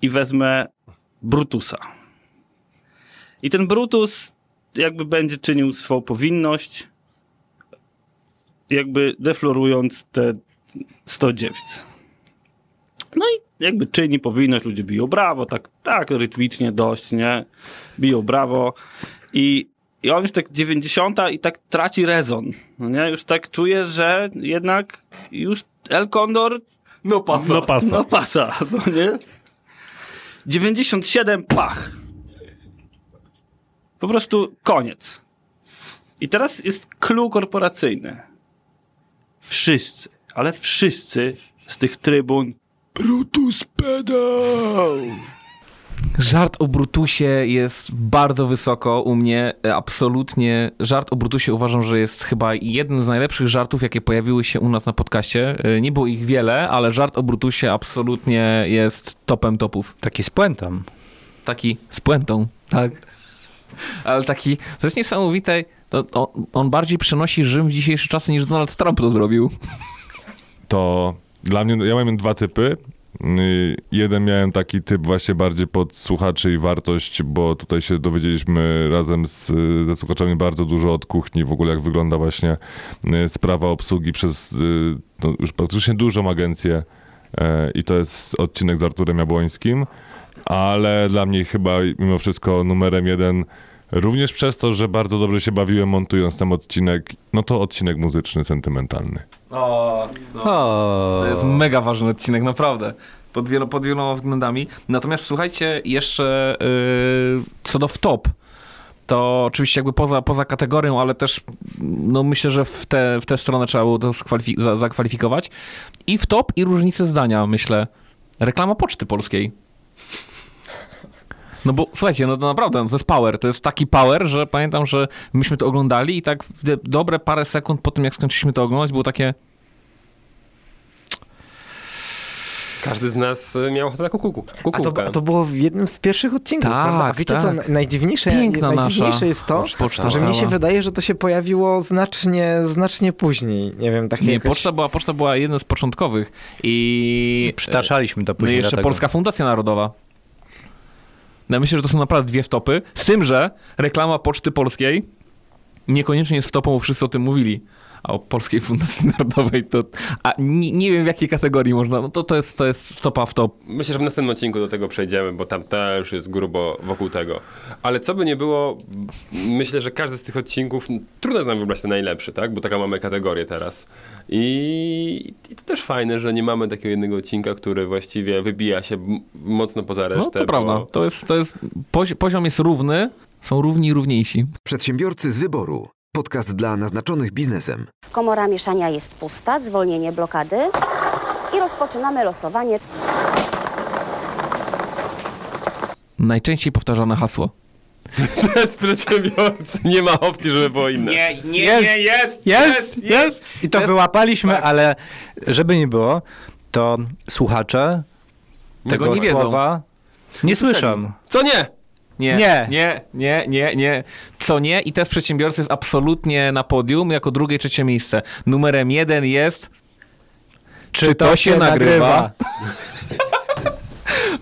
i wezmę Brutusa. I ten Brutus jakby będzie czynił swoją powinność, jakby deflorując te 100 dziewic. No i jakby czyni powinność, ludzie biją brawo, tak, tak rytmicznie dość, nie? Biją brawo i, i on już tak 90 i tak traci rezon, no nie? Już tak czuje, że jednak już El Condor No pasa. no pasa. No pasa, no nie? 97 pach. Po prostu koniec. I teraz jest clue korporacyjny. Wszyscy, ale wszyscy z tych trybun Brutus pedał! Żart o Brutusie jest bardzo wysoko u mnie. E, Absolutnie. Żart o Brutusie uważam, że jest chyba jednym z najlepszych żartów, jakie pojawiły się u nas na podcaście. E, Nie było ich wiele, ale żart o Brutusie absolutnie jest topem topów. Taki z puentą. Taki z puentą, tak. Ale taki, to jest niesamowite. To, to on bardziej przenosi Rzym w dzisiejsze czasy niż Donald Trump to zrobił. to dla mnie, ja miałem dwa typy. Y, Jeden miałem taki typ właśnie bardziej pod słuchaczy i wartość, bo tutaj się dowiedzieliśmy razem z, ze słuchaczami bardzo dużo od kuchni, w ogóle jak wygląda właśnie y, sprawa obsługi przez y, no, już praktycznie dużą agencję e, i to jest odcinek z Arturem Jabłońskim, ale dla mnie chyba mimo wszystko numerem jeden również przez to, że bardzo dobrze się bawiłem montując ten odcinek, no to odcinek muzyczny, sentymentalny. O, no. To jest mega ważny odcinek, naprawdę. Pod, wielo, pod wieloma względami. Natomiast słuchajcie, jeszcze yy, co do wtop, to oczywiście jakby poza, poza kategorią, ale też no myślę, że w tę w tę stronę trzeba było to za, zakwalifikować. I wtop, i różnice zdania, myślę. Reklama Poczty Polskiej. No bo słuchajcie, no to naprawdę, no to jest power. To jest taki power, że pamiętam, że myśmy to oglądali i tak dobre parę sekund po tym, jak skończyliśmy to oglądać, było takie... Każdy z nas y, miał ochotę na kuku, A to, a to było w jednym z pierwszych odcinków, Tak, prawda? A wiecie co, tak. na- najdziwniejsze, Piękna najdziwniejsze jest to, poczta że mnie się wydaje, że to się pojawiło znacznie, znacznie później. Nie wiem, takie Nie, jakoś... poczta była, poczta była jeden z początkowych i... Przytaczaliśmy to No i później. jeszcze dlatego. Polska Fundacja Narodowa. Ja myślę, że to są naprawdę dwie wtopy. Z tym, że reklama Poczty Polskiej niekoniecznie jest wtopą, bo wszyscy o tym mówili. A o Polskiej Fundacji (laughs) Narodowej to... A nie, nie wiem w jakiej kategorii można... No to, to, jest, to jest wtopa w top. Myślę, że w następnym odcinku do tego przejdziemy, bo tam też jest grubo wokół tego. Ale co by nie było, myślę, że każdy z tych odcinków, trudno jest nam wybrać ten najlepszy, tak? Bo taką mamy kategorię teraz. I, I to też fajne, że nie mamy takiego jednego odcinka, który właściwie wybija się mocno poza resztę. No to prawda. Bo... To jest, to jest, pozi- poziom jest równy, są równi i równiejsi. Przedsiębiorcy z wyboru. Podcast dla naznaczonych biznesem. Komora mieszania jest pusta, zwolnienie blokady i rozpoczynamy losowanie. Najczęściej powtarzane hasło. Bez przedsiębiorcy nie ma opcji, żeby było inne. nie, Jest, jest, Jest, jest! I to Jest. wyłapaliśmy, ale żeby nie było, to słuchacze Tego tego nie wiedzą. słowa nie słyszą. Co nie? Nie, Nie. nie, nie, nie, nie. Co nie? I test przedsiębiorcy jest absolutnie na podium, jako drugie, trzecie miejsce. Numerem jeden jest... Czy, to, się nagrywa? (laughs)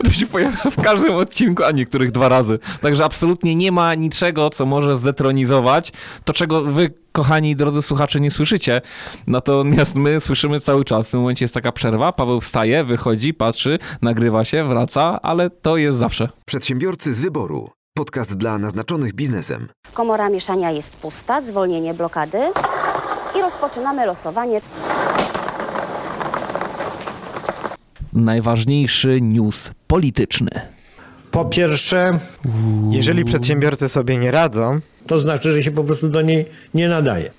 To się pojawia w każdym odcinku, a niektórych dwa razy. Także absolutnie nie ma niczego, co może zdetronizować to, czego wy, kochani drodzy słuchacze, nie słyszycie. Natomiast my słyszymy cały czas. W tym momencie jest taka przerwa, Paweł wstaje, wychodzi, patrzy, nagrywa się, wraca, ale to jest zawsze. Przedsiębiorcy z wyboru. Podcast dla naznaczonych biznesem. Komora mieszania jest pusta, zwolnienie blokady i rozpoczynamy losowanie. Najważniejszy news polityczny. Po pierwsze, Jeżeli przedsiębiorcy sobie nie radzą, to znaczy, że się po prostu do niej nie nadaje.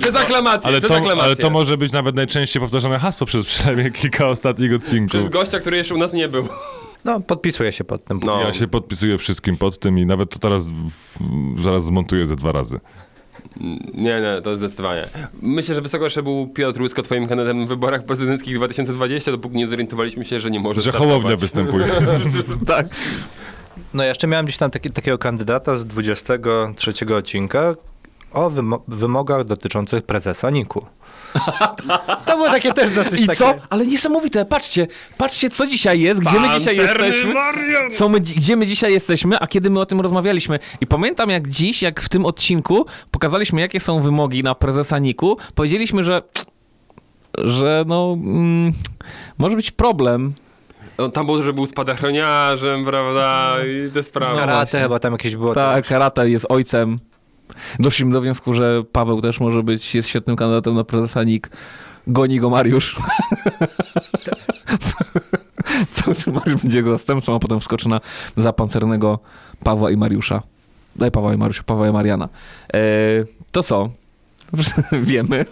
Przez aklamację, Ale przez to, aklamację. ale to może być nawet najczęściej powtarzane hasło przez przynajmniej kilka ostatnich odcinków. Przez gościa, który jeszcze u nas nie był. No, podpisuję się pod tym. No. Ja się podpisuję wszystkim pod tym i nawet to teraz w, zaraz zmontuję ze dwa razy. Nie, nie, to zdecydowanie. Myślę, że wysoko jeszcze był Piotr Łysko twoim kandydatem w wyborach prezydenckich 2020, dopóki nie zorientowaliśmy się, że nie może Że. Hołownia występuje. (laughs) tak. No ja jeszcze miałem gdzieś tam taki, takiego kandydata z 23 odcinka o wymo- wymogach dotyczących prezesa NIK-u. (laughs) To było takie też dosyć I takie... co? Ale niesamowite, patrzcie, patrzcie co dzisiaj jest, gdzie my dzisiaj Pancerny jesteśmy. Marian! Co my, dzi- gdzie my dzisiaj jesteśmy, a kiedy my o tym rozmawialiśmy. I pamiętam jak dziś, jak w tym odcinku pokazaliśmy jakie są wymogi na prezesa NIK-u, powiedzieliśmy, że że no mm, może być problem. No, tam było, że był spadochroniarzem, prawda, i te sprawy. Karate chyba tam jakieś było. Tak, Karata jest ojcem. Doszliśmy do wniosku, że Paweł też może być, jest świetnym kandydatem na prezesa NIK. Goni go Mariusz. (laughs) Cały czas Mariusz będzie jego zastępcą, a potem wskoczy na zapancernego Pawła i Mariusza. Daj Pawła i Mariusza, Pawła i Mariana. E, to co? (laughs) Wiemy.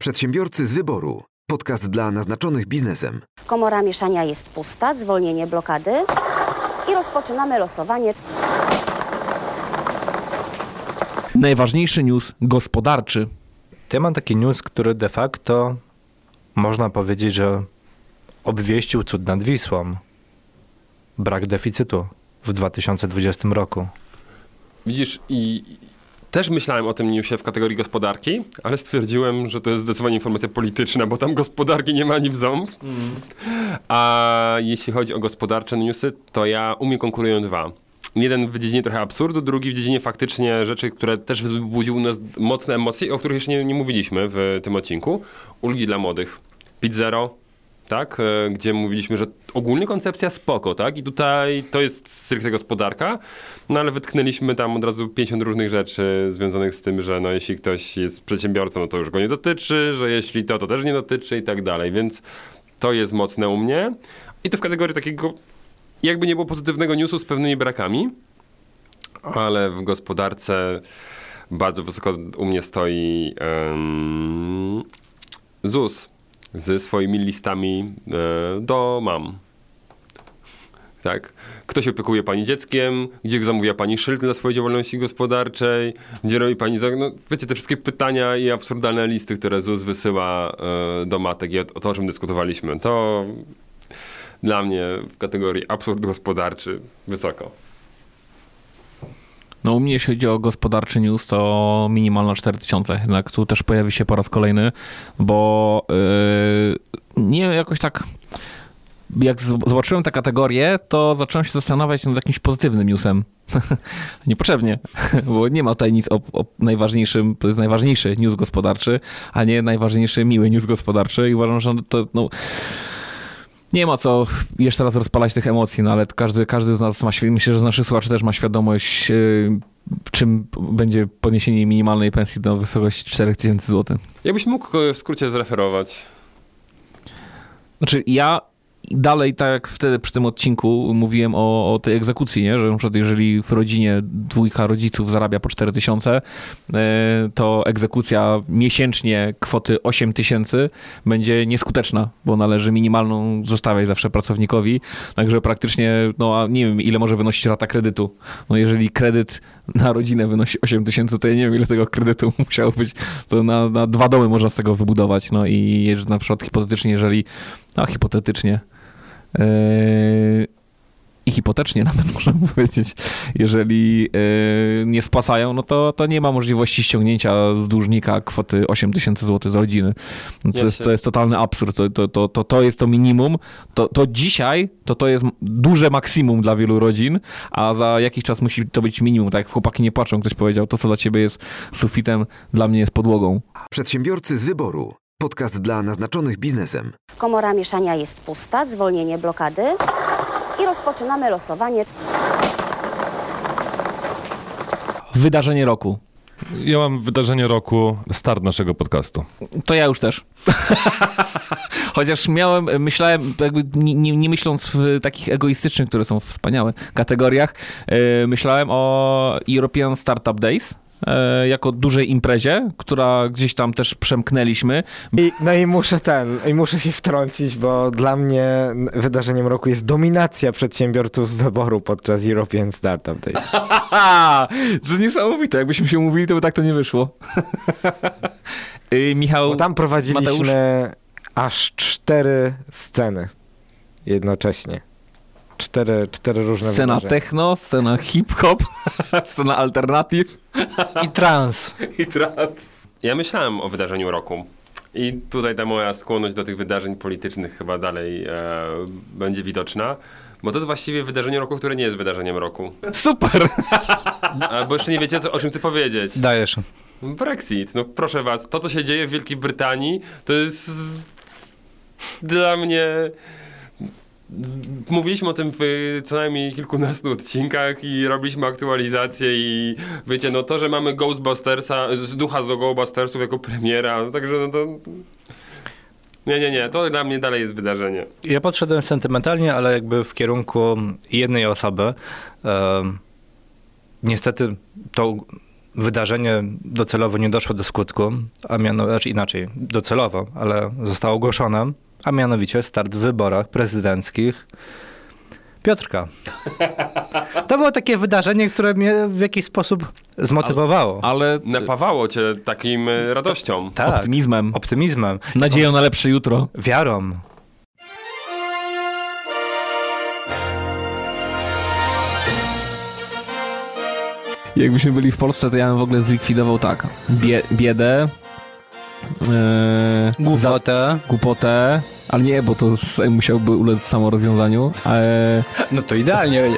Przedsiębiorcy z wyboru. Podcast dla naznaczonych biznesem. Komora mieszania jest pusta, zwolnienie blokady i rozpoczynamy losowanie. Najważniejszy news gospodarczy. To ja mam taki news, który de facto można powiedzieć, że obwieścił cud nad Wisłą. Brak deficytu w 2020 roku. Widzisz, i też myślałem o tym newsie w kategorii gospodarki, ale stwierdziłem, że to jest zdecydowanie informacja polityczna, bo tam gospodarki nie ma ani w ząb. A jeśli chodzi o gospodarcze newsy, to ja u mnie konkurują dwa. Jeden w dziedzinie trochę absurdu, drugi w dziedzinie faktycznie rzeczy, które też wzbudziły nas mocne emocje, o których jeszcze nie, nie mówiliśmy w tym odcinku. Ulgi dla młodych. Pit Zero, tak? E, Gdzie mówiliśmy, że ogólnie koncepcja spoko, tak? I tutaj to jest stricte gospodarka, no ale wytknęliśmy tam od razu 50 różnych rzeczy związanych z tym, że no jeśli ktoś jest przedsiębiorcą, no to już go nie dotyczy, że jeśli to, to też nie dotyczy i tak dalej, więc to jest mocne u mnie. I to w kategorii takiego, jakby nie było pozytywnego newsu z pewnymi brakami, ale w gospodarce bardzo wysoko u mnie stoi em, ZUS ze swoimi listami e, do mam. Tak? Kto się opiekuje pani dzieckiem? Gdzie zamawia pani szyld dla swojej działalności gospodarczej? Gdzie robi pani... za- No, wiecie, te wszystkie pytania i absurdalne listy, które ZUS wysyła e, do matek i o, o to, o czym dyskutowaliśmy, to dla mnie w kategorii absurd gospodarczy wysoko. No u mnie jeśli chodzi o gospodarczy news, to minimalna 4000, jednak tu też pojawi się po raz kolejny, bo yy, nie jakoś tak... Jak zobaczyłem tę kategorię, to zacząłem się zastanawiać nad jakimś pozytywnym newsem. (laughs) Niepotrzebnie, (laughs) bo nie ma tutaj nic o, o najważniejszym, to jest najważniejszy news gospodarczy, a nie najważniejszy miły news gospodarczy i uważam, że to no, nie ma co jeszcze raz rozpalać tych emocji, no ale każdy, każdy z nas ma, myślę, że z naszych słuchaczy też ma świadomość, yy, czym będzie podniesienie minimalnej pensji do wysokości 4000 zł. Jakbyś mógł e, w skrócie zreferować? Znaczy ja dalej, tak jak wtedy przy tym odcinku mówiłem o, o tej egzekucji, nie? że na przykład jeżeli w rodzinie dwójka rodziców zarabia po 4000, yy, to egzekucja miesięcznie kwoty 8000 będzie nieskuteczna, bo należy minimalną zostawiać zawsze pracownikowi, także praktycznie, no a nie wiem ile może wynosić rata kredytu. No jeżeli kredyt na rodzinę wynosi 8000, to ja nie wiem ile tego kredytu (laughs) musiało być, to na, na dwa domy można z tego wybudować, no i na przykład hipotetycznie, jeżeli, no hipotetycznie, Yy, i hipotecznie nawet (laughs) można powiedzieć, jeżeli yy, nie spłacają, no to, to nie ma możliwości ściągnięcia z dłużnika kwoty 8 tysięcy złotych z rodziny. No to, Ja jest, to jest totalny absurd. To, to, to, to, to jest to minimum. To, to dzisiaj to, to jest duże maksimum dla wielu rodzin, a za jakiś czas musi to być minimum. Tak jak chłopaki nie płaczą, ktoś powiedział, to co dla ciebie jest sufitem, dla mnie jest podłogą. Przedsiębiorcy z wyboru. Podcast dla naznaczonych biznesem. Komora mieszania jest pusta, zwolnienie blokady i rozpoczynamy losowanie. Wydarzenie roku. Ja mam wydarzenie roku, start naszego podcastu. To ja już też. (laughs) Chociaż miałem, myślałem, jakby nie, nie, myśląc w takich egoistycznych, które są wspaniałe kategoriach, e, myślałem o European Startup Days jako dużej imprezie, która gdzieś tam też przemknęliśmy. I, no i muszę ten, i muszę się wtrącić, bo dla mnie wydarzeniem roku jest dominacja przedsiębiorców z wyboru podczas European Startup Days. (laughs) To jest niesamowite, jakbyśmy się umówili, to by tak to nie wyszło. (laughs) Y, Michał, Bo tam prowadziliśmy Mateusz? aż cztery sceny jednocześnie. Cztery, cztery różne scena wydarzenia. techno, scena hip-hop, (laughs) scena alternatyw I trans. (laughs) i trans. Ja myślałem o wydarzeniu roku. I tutaj ta moja skłonność do tych wydarzeń politycznych chyba dalej e, będzie widoczna. Bo to jest właściwie wydarzenie roku, które nie jest wydarzeniem roku. Super! (laughs) Albo jeszcze nie wiecie, co, o czym chcę powiedzieć. Dajesz. Brexit. No proszę was, to co się dzieje w Wielkiej Brytanii, to jest dla mnie... Mówiliśmy o tym w co najmniej kilkunastu odcinkach i robiliśmy aktualizacje i wiecie, no to, że mamy Ghostbustersa, z ducha z Ghostbustersów jako premiera, no także no to... Nie, nie, nie, to dla mnie dalej jest wydarzenie. Ja podszedłem sentymentalnie, ale jakby w kierunku jednej osoby. Em, niestety to wydarzenie docelowo nie doszło do skutku, a mianowicie, znaczy inaczej, docelowo, ale zostało ogłoszone, a mianowicie start w wyborach prezydenckich Piotrka. To było takie wydarzenie, które mnie w jakiś sposób zmotywowało. Ale Napawało cię takim e, radością. tak, optymizmem, optymizmem, nadzieją na lepsze jutro. wiarą. Jakbyśmy byli w Polsce, to ja bym w ogóle zlikwidował tak. Bie, biedę, e, za, Głupotę. Ale nie, bo to musiałby ulec samorozwiązaniu. E, No to idealnie. (laughs)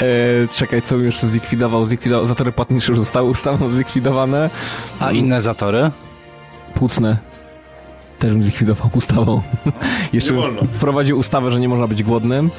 e, czekaj, co bym jeszcze zlikwidował? Zlikwidował zatory płatnicze już zostały ustawą zlikwidowane. A inne zatory? Płucne. Też bym zlikwidował ustawą. (laughs) jeszcze wprowadził ustawę, że nie można być głodnym.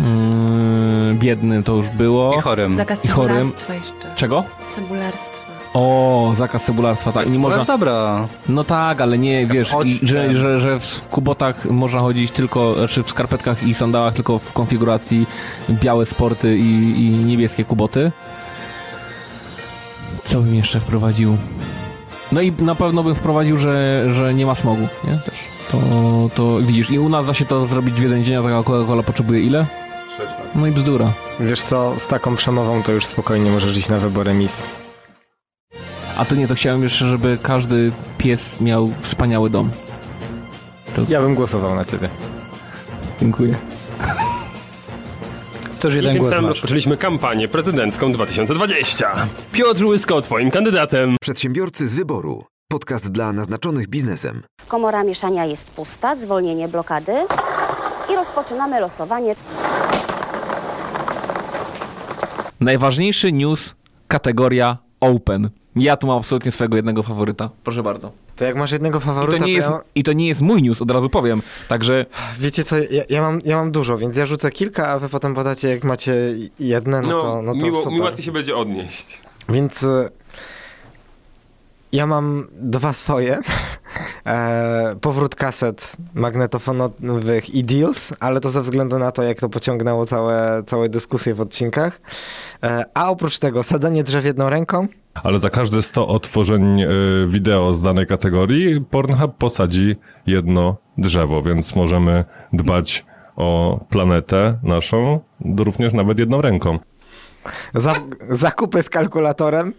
Mm, biednym to już było. I chorym. Zakaz I chorym. jeszcze. Czego? Cebularstwa. O, zakaz cebularstwa, tak. Nie można. jest dobra. No tak, ale nie, wiesz, i, że, że, że w kubotach można chodzić tylko, znaczy w skarpetkach i sandałach tylko w konfiguracji białe sporty i, i niebieskie kuboty. Co bym jeszcze wprowadził? No i na pewno bym wprowadził, że, że nie ma smogu, nie? Też. To, to widzisz, i u nas da się to zrobić w jeden dzień, a taka Coca-Cola potrzebuje ile? No i bzdura. Wiesz co, z taką przemową to już spokojnie możesz iść na wybory mis. A to nie, to chciałem jeszcze, żeby każdy pies miał wspaniały dom. Ja bym głosował na ciebie. Dziękuję. To już I jeden tym głos samym masz. rozpoczęliśmy kampanię prezydencką 2020. Piotr Łysko, twoim kandydatem. Przedsiębiorcy z wyboru. Podcast dla naznaczonych biznesem. Komora mieszania jest pusta, zwolnienie blokady i rozpoczynamy losowanie. Najważniejszy news, kategoria Open. Ja tu mam absolutnie swojego jednego faworyta. Proszę bardzo. To jak masz jednego I faworyta, to, nie jest, ja... I to nie jest mój news, od razu powiem. Także Wiecie co, ja, ja, mam, ja mam dużo, więc ja rzucę kilka, a wy potem podacie, jak macie jedne, no, No, to, no to miło, super. mi łatwiej się będzie odnieść. Więc e, ja mam dwa swoje. (laughs) E, powrót kaset magnetofonowych i deals, ale to ze względu na to, jak to pociągnęło całe, całe dyskusje w odcinkach. E, a oprócz tego sadzenie drzew jedną ręką. Ale za każde 100 otworzeń y, wideo z danej kategorii Pornhub posadzi jedno drzewo, więc możemy dbać o planetę naszą również nawet jedną ręką. Za, zakupy z kalkulatorem.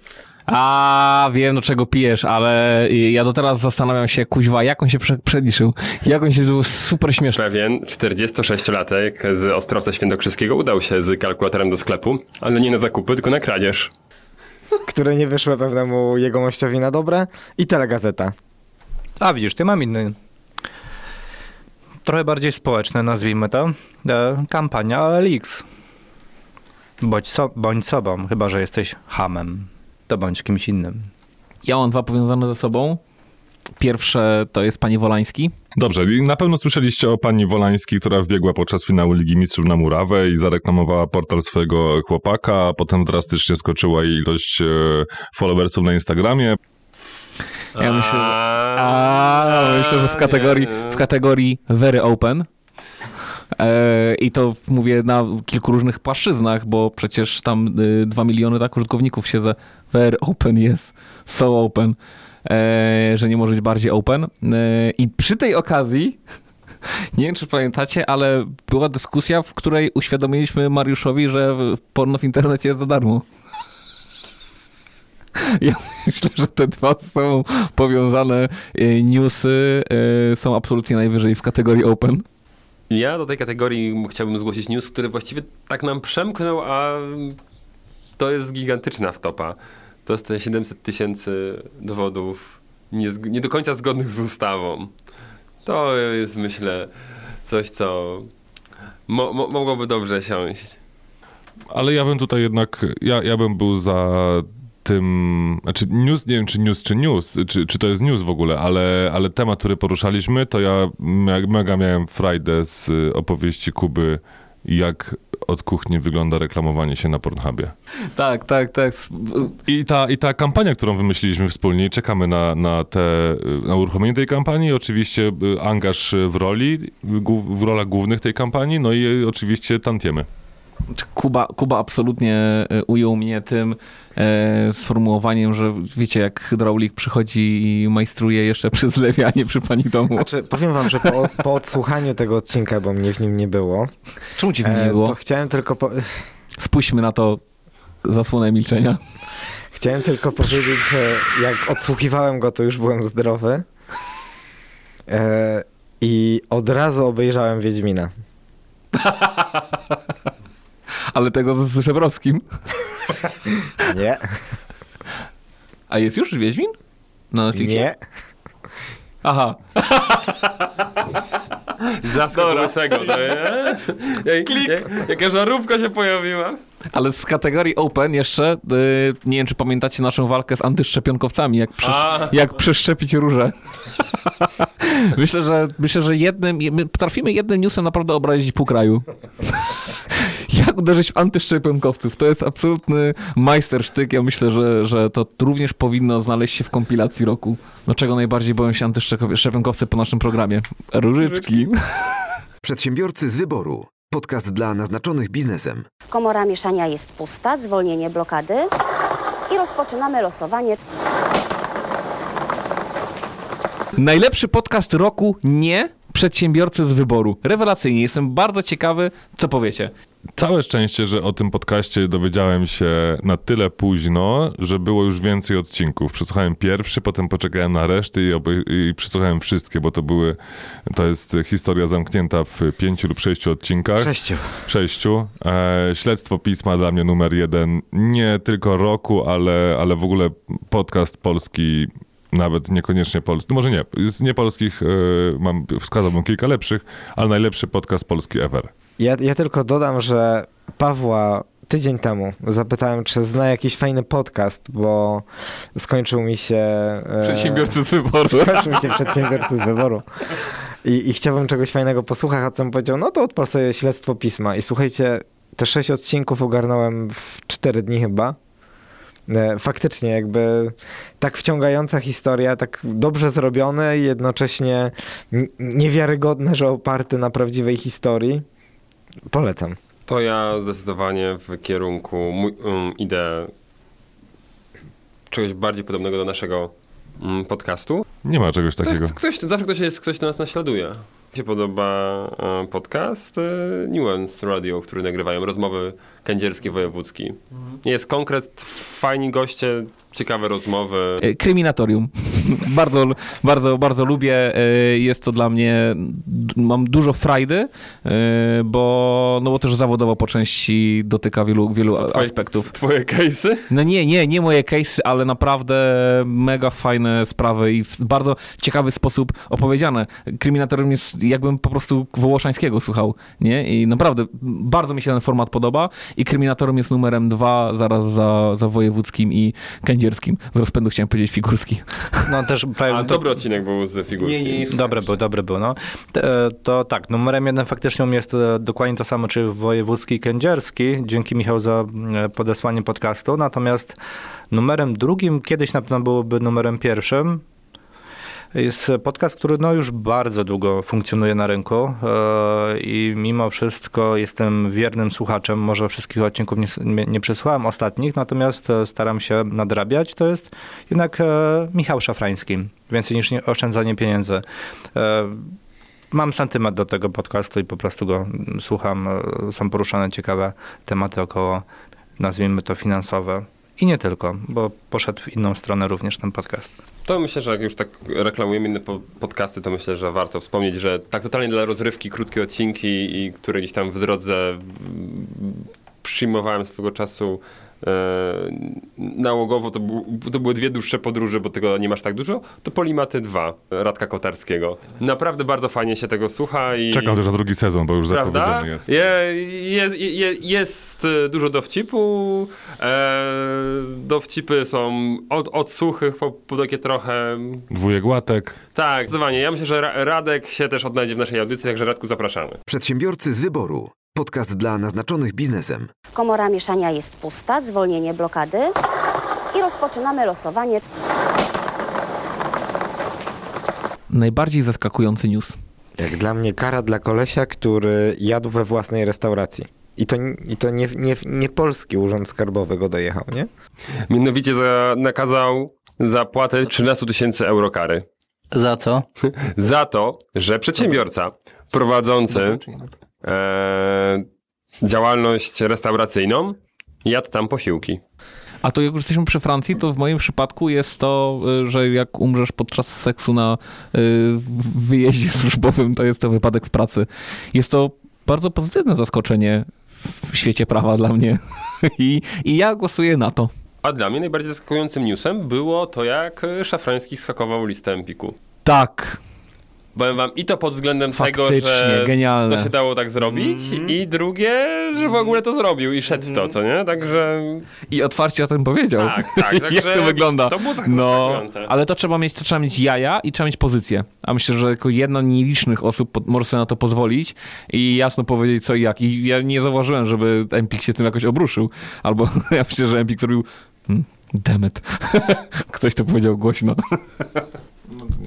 A wiem, do czego pijesz, ale ja do teraz zastanawiam się, kuźwa, jak on się prze przeliczył. Jak on się był super śmieszny. Pewien 46-latek z Ostrowca Świętokrzyskiego udał się z kalkulatorem do sklepu, ale nie na zakupy, tylko na kradzież. Które nie wyszły pewnemu jegomościowi na dobre i telegazeta. A widzisz, ty mam inny. Trochę bardziej społeczne, nazwijmy to. E, kampania OLX. Bądź, so, bądź sobą, chyba że jesteś hamem. To bądź kimś innym. Ja mam dwa powiązane ze sobą. Pierwsze to jest pani Wolański. Dobrze, na pewno słyszeliście o pani Wolańskiej, która wbiegła podczas finału Ligi Mistrzów na murawę i zareklamowała portal swojego chłopaka, a potem drastycznie skoczyła jej ilość e, followersów na Instagramie. Ja myślę, a, myślę, że w kategorii, w kategorii very open. E, I to mówię na kilku różnych płaszczyznach, bo przecież tam y, 2 miliony tak użytkowników się za very open jest, so open, że nie może być bardziej open. E, I przy tej okazji, (laughs) nie wiem czy pamiętacie, ale była dyskusja, w której uświadomiliśmy Mariuszowi, że porno w internecie jest za darmo. (laughs) Ja myślę, że te dwa są powiązane e, newsy e, są absolutnie najwyżej w kategorii open. Ja do tej kategorii chciałbym zgłosić news, który właściwie tak nam przemknął, a to jest gigantyczna wtopa. To jest te 700 tysięcy dowodów nie, nie do końca zgodnych z ustawą. To jest, myślę, coś, co mo, mo, mogłoby dobrze siąść. Ale ja bym tutaj jednak, ja, ja bym był za tym, znaczy news, nie wiem czy news, czy news, czy, czy to jest news w ogóle, ale, ale temat, który poruszaliśmy, to ja me- mega miałem frajdę z y, opowieści Kuby, jak od kuchni wygląda reklamowanie się na Pornhubie. Tak, tak, tak. I ta, I ta kampania, którą wymyśliliśmy wspólnie, czekamy na, na, te, na uruchomienie tej kampanii, oczywiście y, angaż w roli, w rolach głównych tej kampanii, no i y, oczywiście tantiemy. Kuba, Kuba absolutnie e, ujął mnie tym e, sformułowaniem, że wiecie, jak hydraulik przychodzi i majstruje jeszcze przy zlewie, a nie przy pani domu. Znaczy, powiem wam, że po, po odsłuchaniu tego odcinka, bo mnie w nim nie było, Czemu ci w nim nie e, było? to chciałem tylko, po, Spójrzmy na to zasłonę milczenia. chciałem tylko powiedzieć, że jak odsłuchiwałem go, to już byłem zdrowy. E, I od razu obejrzałem Wiedźmina. (laughs) Ale tego z Żebrowskim. (laughs) Nie, A jest już Wiedźmin? Na Netflixie? nie. Aha. Zaskok łysego. Ej, jak- Jaka żarówka się pojawiła. Ale z kategorii Open jeszcze, y, nie wiem czy pamiętacie naszą walkę z antyszczepionkowcami, jak, przesz- A. jak przeszczepić róże. (laughs) myślę, że, myślę, że jednym, my potrafimy jednym newsem naprawdę obrazić pół kraju. Jak uderzyć w antyszczepionkowców? To jest absolutny majstersztyk. Ja myślę, że, że to również powinno znaleźć się w kompilacji roku. No czego najbardziej boją się antyszczepionkowcy po naszym programie? Różyczki. (laughs) Przedsiębiorcy z wyboru. Podcast dla naznaczonych biznesem. Komora mieszania jest pusta, zwolnienie blokady i rozpoczynamy losowanie. Najlepszy podcast roku nie przedsiębiorcy z wyboru. Rewelacyjnie. Jestem bardzo ciekawy, co powiecie. Całe szczęście, że o tym podcaście dowiedziałem się na tyle późno, że było już więcej odcinków. Przesłuchałem pierwszy, potem poczekałem na resztę i, obej- i przesłuchałem wszystkie, bo to były, to jest historia zamknięta w pięciu lub sześciu odcinkach. Sześciu. Sześciu. E, śledztwo pisma dla mnie numer jeden. Nie tylko roku, ale, ale w ogóle podcast polski, nawet niekoniecznie polski. Może nie, z niepolskich e, mam, wskazałbym kilka lepszych, ale najlepszy podcast polski ever. Ja, ja tylko dodam, że Pawła tydzień temu zapytałem, czy zna jakiś fajny podcast, bo skończył mi się... e, Przedsiębiorcy z wyboru. Skończył mi się przedsiębiorcy z wyboru. I, I chciałbym czegoś fajnego posłuchać, a co powiedział, no to odpal sobie śledztwo pisma. I słuchajcie, te sześć odcinków ogarnąłem w cztery dni chyba. E, Faktycznie, jakby tak wciągająca historia, tak dobrze zrobione i jednocześnie niewiarygodne, że oparte na prawdziwej historii. Polecam. To ja zdecydowanie w kierunku mój, um, idę czegoś bardziej podobnego do naszego um, podcastu. Nie ma czegoś takiego. To, ktoś, zawsze ktoś, jest, ktoś do nas naśladuje. Mi się podoba e, podcast e, Nuance Radio, który nagrywają rozmowy kędzierskie wojewódzki. Jest konkret, fajni goście, ciekawe rozmowy. E, Kryminatorium. (laughs) bardzo, bardzo, bardzo lubię. E, Jest to dla mnie, mam dużo frajdy, e, bo, no bo też zawodowo po części dotyka wielu, wielu Co, twoje- aspektów. Twoje case'y? No nie, nie, nie moje case'y, ale naprawdę mega fajne sprawy i w bardzo ciekawy sposób opowiedziane. Kryminatorium jest jakbym po prostu Wołoszańskiego słuchał, nie? I naprawdę bardzo mi się ten format podoba i Kryminatorium jest numerem dwa zaraz za, za Wojewódzkim i Kędzierskim. Z rozpędu chciałem powiedzieć Figurski. (laughs) No też prawie A to- dobry odcinek był z figurskim. Dobry był, dobry był, no. Te- To tak, numerem jeden faktycznie u mnie jest e, dokładnie to samo, czy wojewódzki i kędzierski. Dzięki Michał za e, podesłanie podcastu. Natomiast numerem drugim, kiedyś na pewno byłoby numerem pierwszym, jest podcast, który no już bardzo długo funkcjonuje na rynku e, i mimo wszystko jestem wiernym słuchaczem. Może wszystkich odcinków nie, nie, przesłuchałem ostatnich, natomiast e, staram się nadrabiać. To jest jednak e, Michał Szafrański. Więcej niż nie, oszczędzanie pieniędzy. Mam sentyment do tego podcastu i po prostu go mm, słucham. Są poruszane ciekawe tematy około, nazwijmy to finansowe. I nie tylko, bo poszedł w inną stronę również ten podcast. To myślę, że jak już tak reklamujemy inne po- podcasty, to myślę, że warto wspomnieć, że tak totalnie dla rozrywki, krótkie odcinki i które gdzieś tam w drodze przyjmowałem swego czasu e, nałogowo, to, był, to były dwie dłuższe podróże, bo tego nie masz tak dużo, to Polimaty 2 Radka Kotarskiego. Naprawdę bardzo fajnie się tego słucha i... Czekam też na drugi sezon, bo już Prawda? zapowiedziany jest. Je, jest, je, jest e, dużo dowcipu. E, dowcipy są od, od suchych po, po takie trochę. Dwójek łatek. Tak, zdecydowanie. Ja myślę, że Ra- Radek się też odnajdzie w naszej audycji, także Radku zapraszamy. Przedsiębiorcy z wyboru. Podcast dla naznaczonych biznesem. Komora mieszania jest pusta, zwolnienie blokady i rozpoczynamy losowanie. Najbardziej zaskakujący news. Jak dla mnie kara dla kolesia, który jadł we własnej restauracji. I to, i to nie, nie, nie polski urząd skarbowy go dojechał, nie? Mianowicie za, nakazał zapłatę 13 tysięcy euro kary. Za co? (laughs) Za to, że przedsiębiorca prowadzący e, działalność restauracyjną jadł tam posiłki. A to jak już jesteśmy przy Francji, to w moim przypadku jest to, y, że jak umrzesz podczas seksu na y, wyjeździe (laughs) służbowym, to jest to wypadek w pracy. Jest to bardzo pozytywne zaskoczenie w świecie prawa dla mnie. (laughs) I, I ja głosuję na to. A dla mnie najbardziej zaskakującym newsem było to, jak e, Szafrański schakował listę Empiku. Tak, Powiem wam i to pod względem tego, Faktycznie, że genialne. to się dało tak zrobić i drugie, że w ogóle to zrobił i szedł w to, co nie? Także i otwarcie o tym powiedział. tak, tak. (laughs) Jak Także to wygląda? To było No, ale to trzeba mieć, to trzeba mieć jaja i trzeba mieć pozycję. A myślę, że tylko jedna nielicznych osób po- może sobie na to pozwolić i jasno powiedzieć co i jak. I ja nie zauważyłem, żeby Empik się tym jakoś obruszył. Albo (laughs) ja myślę, że Empik zrobił hmm, demet. (laughs) Ktoś to powiedział głośno.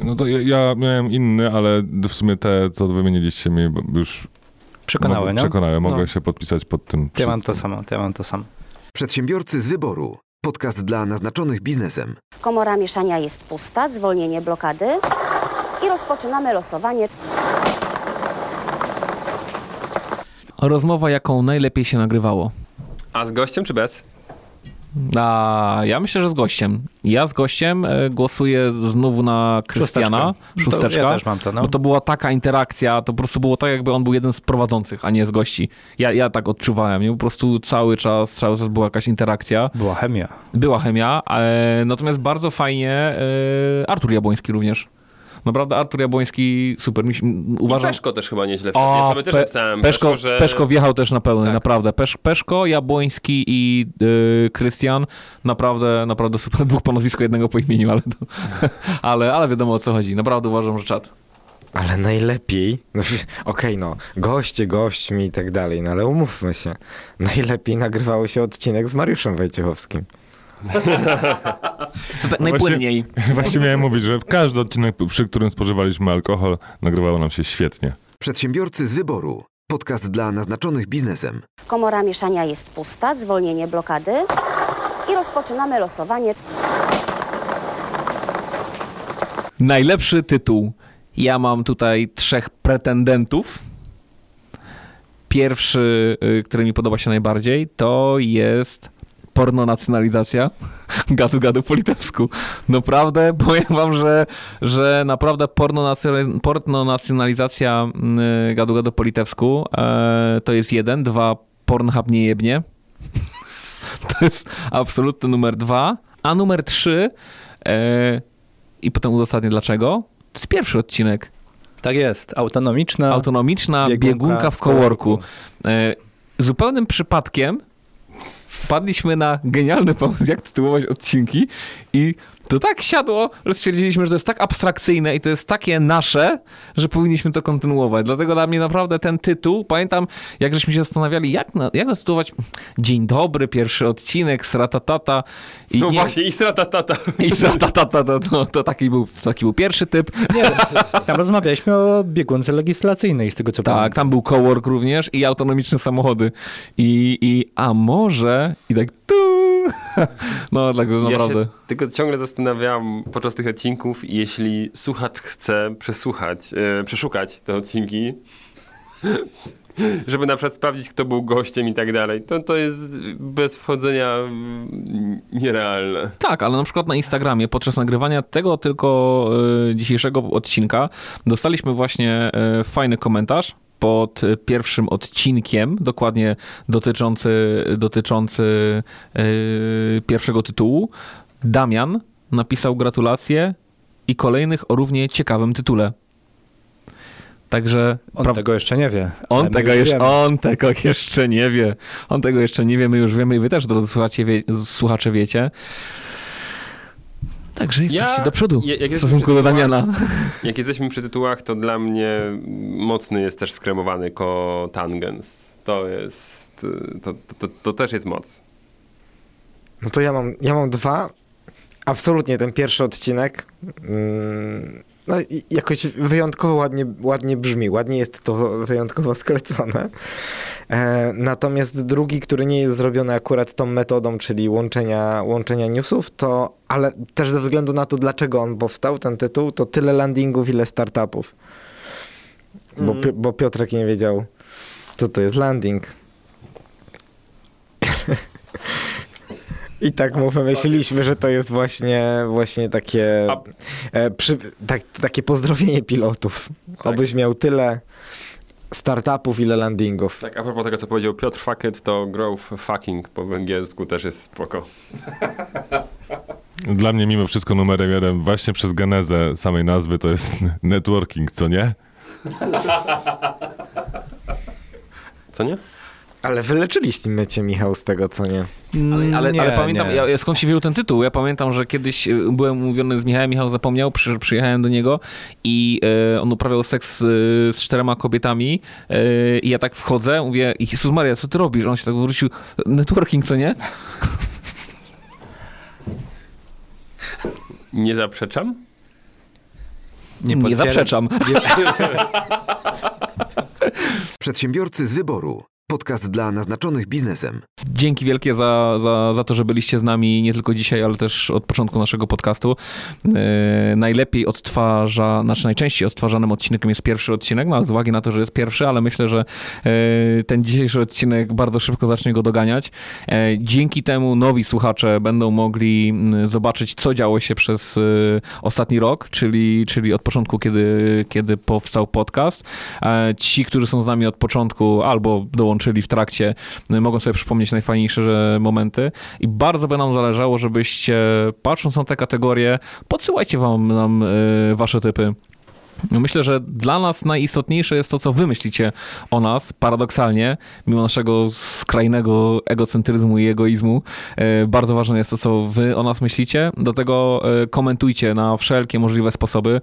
No to ja, ja miałem inny, ale w sumie te, co wymieniliście mi, już Przekonały, nie? przekonały. Mogę No. się podpisać pod tym. Ja mam to samo, ja mam to samo. Przedsiębiorcy z wyboru. Podcast dla naznaczonych biznesem. Komora mieszania jest pusta, zwolnienie blokady i rozpoczynamy losowanie. Rozmowa, jaką najlepiej się nagrywało. A z gościem czy bez? A ja myślę, że z gościem. Ja z gościem e, głosuję znowu na Krystiana. Szósteczkę. Szósteczka. Ja też mam to, no. Bo to była taka interakcja, to po prostu było tak, jakby on był jeden z prowadzących, a nie z gości. Ja, ja tak odczuwałem. Nie? Po prostu cały czas, cały czas była jakaś interakcja. Była chemia. Była chemia, e, natomiast bardzo fajnie e, Artur Jabłoński również. Naprawdę Artur Jabłoński super. Mi, się- m, I uważam, Peszko też chyba nieźle wszedł. o, Ja sobie też Pe- Peszko, Peszko, że... Peszko wjechał też na pełny, Tak. naprawdę. Pesz, Peszko, Jabłoński i y, Krystian, naprawdę, naprawdę super. Dwóch po nazwisku, jednego po imieniu, ale, to, (laughs) ale, ale wiadomo o co chodzi. Naprawdę uważam, że czat. Ale najlepiej, no, (laughs) okej no, goście gośćmi i tak dalej, no ale umówmy się, najlepiej nagrywało się odcinek z Mariuszem Wojciechowskim. (laughs) To tak najpłynniej. (laughs) Właśnie miałem mówić, że w każdy odcinek, przy którym spożywaliśmy alkohol, nagrywało nam się świetnie. Przedsiębiorcy z wyboru. Podcast dla naznaczonych biznesem. Komora mieszania jest pusta, zwolnienie blokady i rozpoczynamy losowanie. Najlepszy tytuł. Ja mam tutaj trzech pretendentów. Pierwszy, y, który mi podoba się najbardziej, to jest pornonacjonalizacja. (laughs) Gadu, gadu po litewsku. Naprawdę, (laughs) powiem wam, że, że naprawdę pornonacjonalizacja, y, gadu, gadu po litewsku e, to jest jeden. Dwa, Pornhub nie jebnie. (laughs) To jest absolutny numer dwa. A numer trzy e, i potem uzasadnię dlaczego. To jest pierwszy odcinek. Tak jest, autonomiczna. Autonomiczna biegunka biegunka, w kołorku. E, zupełnym przypadkiem wpadliśmy na genialny pomysł, jak tytułować odcinki i to tak siadło, że stwierdziliśmy, że to jest tak abstrakcyjne i to jest takie nasze, że powinniśmy to kontynuować. Dlatego dla mnie naprawdę ten tytuł, pamiętam, jak żeśmy się zastanawiali, jak, na, jak zatytułować Dzień dobry, pierwszy odcinek, sratatata. I No nie- właśnie, i stratatata. I sratatata, to, to, to taki, był, taki był pierwszy typ. Nie, tam rozmawialiśmy o biegunce legislacyjnej, z tego co Tak, pamiętam. tam był cowork również i autonomiczne samochody. I, i a może i tak tu. (laughs) No, tak naprawdę. Ja się tylko ciągle zastanawiam podczas tych odcinków, jeśli słuchacz chce przesłuchać, e, przeszukać te odcinki, (laughs) żeby na przykład sprawdzić, kto był gościem i tak dalej, to, to jest bez wchodzenia nierealne. Tak, ale na przykład na Instagramie podczas nagrywania tego tylko y, dzisiejszego odcinka dostaliśmy właśnie y, fajny komentarz pod pierwszym odcinkiem, dokładnie dotyczący, dotyczący y, pierwszego tytułu. Damian napisał gratulacje i kolejnych o równie ciekawym tytule. Także On pra- tego jeszcze nie wie. on tego, już jeszcze, wiemy. on tego jeszcze nie wie. On tego jeszcze nie wie, my już wiemy i wy też, drodzy słuchacze, wie, słuchacze wiecie. Także jesteście do przodu ja- jak w stosunku do Damiana. Jak jesteśmy przy tytułach, to dla mnie mocny jest też skremowany kotangens. To jest, to, to, to, to też jest moc. No to ja mam, ja mam dwa. Absolutnie ten pierwszy odcinek. mm, No jakoś wyjątkowo ładnie, ładnie brzmi, ładnie jest to wyjątkowo sklecone. E, natomiast drugi, który nie jest zrobiony akurat tą metodą, czyli łączenia, łączenia newsów, to, ale też ze względu na to, dlaczego on powstał, ten tytuł, to tyle landingów, ile startupów. Bo, Pi- bo Piotrek nie wiedział, co to jest landing. (laughs) I tak mu wymyśliliśmy, że to jest właśnie, właśnie takie, e, przy, tak, takie pozdrowienie pilotów. Obyś miał tyle startupów, ile landingów. Tak, a propos tego, co powiedział Piotr Facket, to growth fucking po węgiersku też jest spoko. (laughs) Dla mnie mimo wszystko numerem jeden, właśnie przez genezę samej nazwy, to jest (laughs) networking, co nie? Co nie? Ale wyleczyliście cię, Michał, z tego, co nie? Ale, ale, Nie, ale pamiętam, nie. ja, skąd się wziął ten tytuł? Ja pamiętam, że kiedyś y, byłem umówiony z Michałem, Michał zapomniał, przy, przyjechałem do niego i y, on uprawiał seks y, z czterema kobietami y, i ja tak wchodzę, mówię, Jezus Maria, co ty robisz? On się tak wrócił, networking, co nie? (laughs) Nie zaprzeczam? Nie, potwierdzam. zaprzeczam. (laughs) Przedsiębiorcy z wyboru. Podcast dla naznaczonych biznesem. Dzięki wielkie za, za, za to, że byliście z nami nie tylko dzisiaj, ale też od początku naszego podcastu. E, najlepiej odtwarza, znaczy najczęściej odtwarzanym odcinkiem jest pierwszy odcinek, no z uwagi na to, że jest pierwszy, ale myślę, że e, ten dzisiejszy odcinek bardzo szybko zacznie go doganiać. E, dzięki temu nowi słuchacze będą mogli m, zobaczyć, co działo się przez ostatni rok, czyli, czyli od początku, kiedy, kiedy powstał podcast. Ci, którzy są z nami od początku albo dołączyli w trakcie, e, mogą sobie przypomnieć najfajniejsze momenty i bardzo by nam zależało, żebyście patrząc na te kategorie, podsyłajcie wam nam e, wasze typy. Myślę, że dla nas najistotniejsze jest to, co wy myślicie o nas, paradoksalnie, mimo naszego skrajnego egocentryzmu i egoizmu. E, Bardzo ważne jest to, co wy o nas myślicie. Do tego e, komentujcie na wszelkie możliwe sposoby.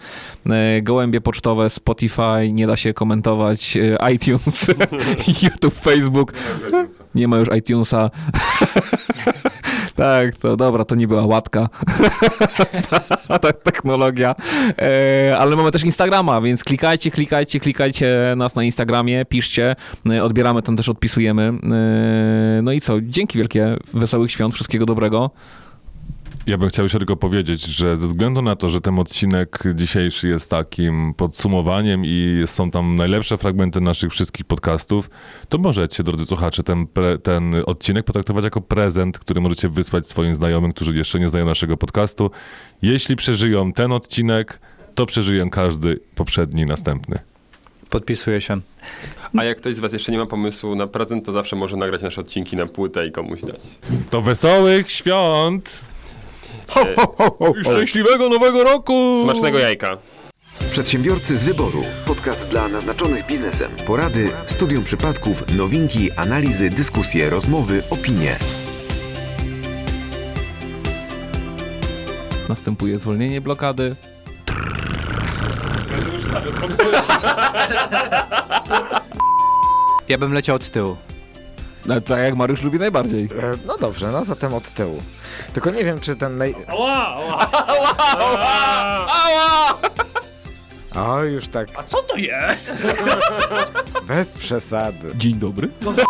E, Gołębie pocztowe, Spotify, nie da się komentować, iTunes, (laughs) YouTube, Facebook. Nie ma już iTunesa. (laughs) tak, to dobra, to nie była łatka. (laughs) Ta technologia. E, ale mamy też Instagrama, więc klikajcie, klikajcie, klikajcie nas na Instagramie, piszcie, e, odbieramy tam też odpisujemy. E, no i co, dzięki wielkie, wesołych świąt, wszystkiego dobrego. Ja bym chciał jeszcze tylko powiedzieć, że ze względu na to, że ten odcinek dzisiejszy jest takim podsumowaniem i są tam najlepsze fragmenty naszych wszystkich podcastów, to możecie, drodzy słuchacze, ten, pre, ten odcinek potraktować jako prezent, który możecie wysłać swoim znajomym, którzy jeszcze nie znają naszego podcastu. Jeśli przeżyją ten odcinek, to przeżyją każdy poprzedni i następny. Podpisuję się. A jak ktoś z was jeszcze nie ma pomysłu na prezent, to zawsze może nagrać nasze odcinki na płytę i komuś dać. To wesołych świąt! I szczęśliwego nowego roku! Smacznego jajka. Przedsiębiorcy z wyboru. Podcast dla naznaczonych biznesem. Porady, studium przypadków, nowinki, analizy, dyskusje, rozmowy, opinie. Następuje zwolnienie blokady. Ja bym leciał od tyłu. No, tak jak Mariusz lubi najbardziej. E, No dobrze, no zatem od tyłu. Tylko nie wiem, czy ten naj... (laughs) O, już tak. A co to jest? (laughs) Bez przesady. Dzień dobry. Co za...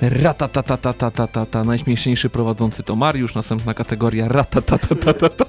Ratatatatatatatata. Najśmieszniejszy prowadzący to Mariusz, następna kategoria ratatatatata.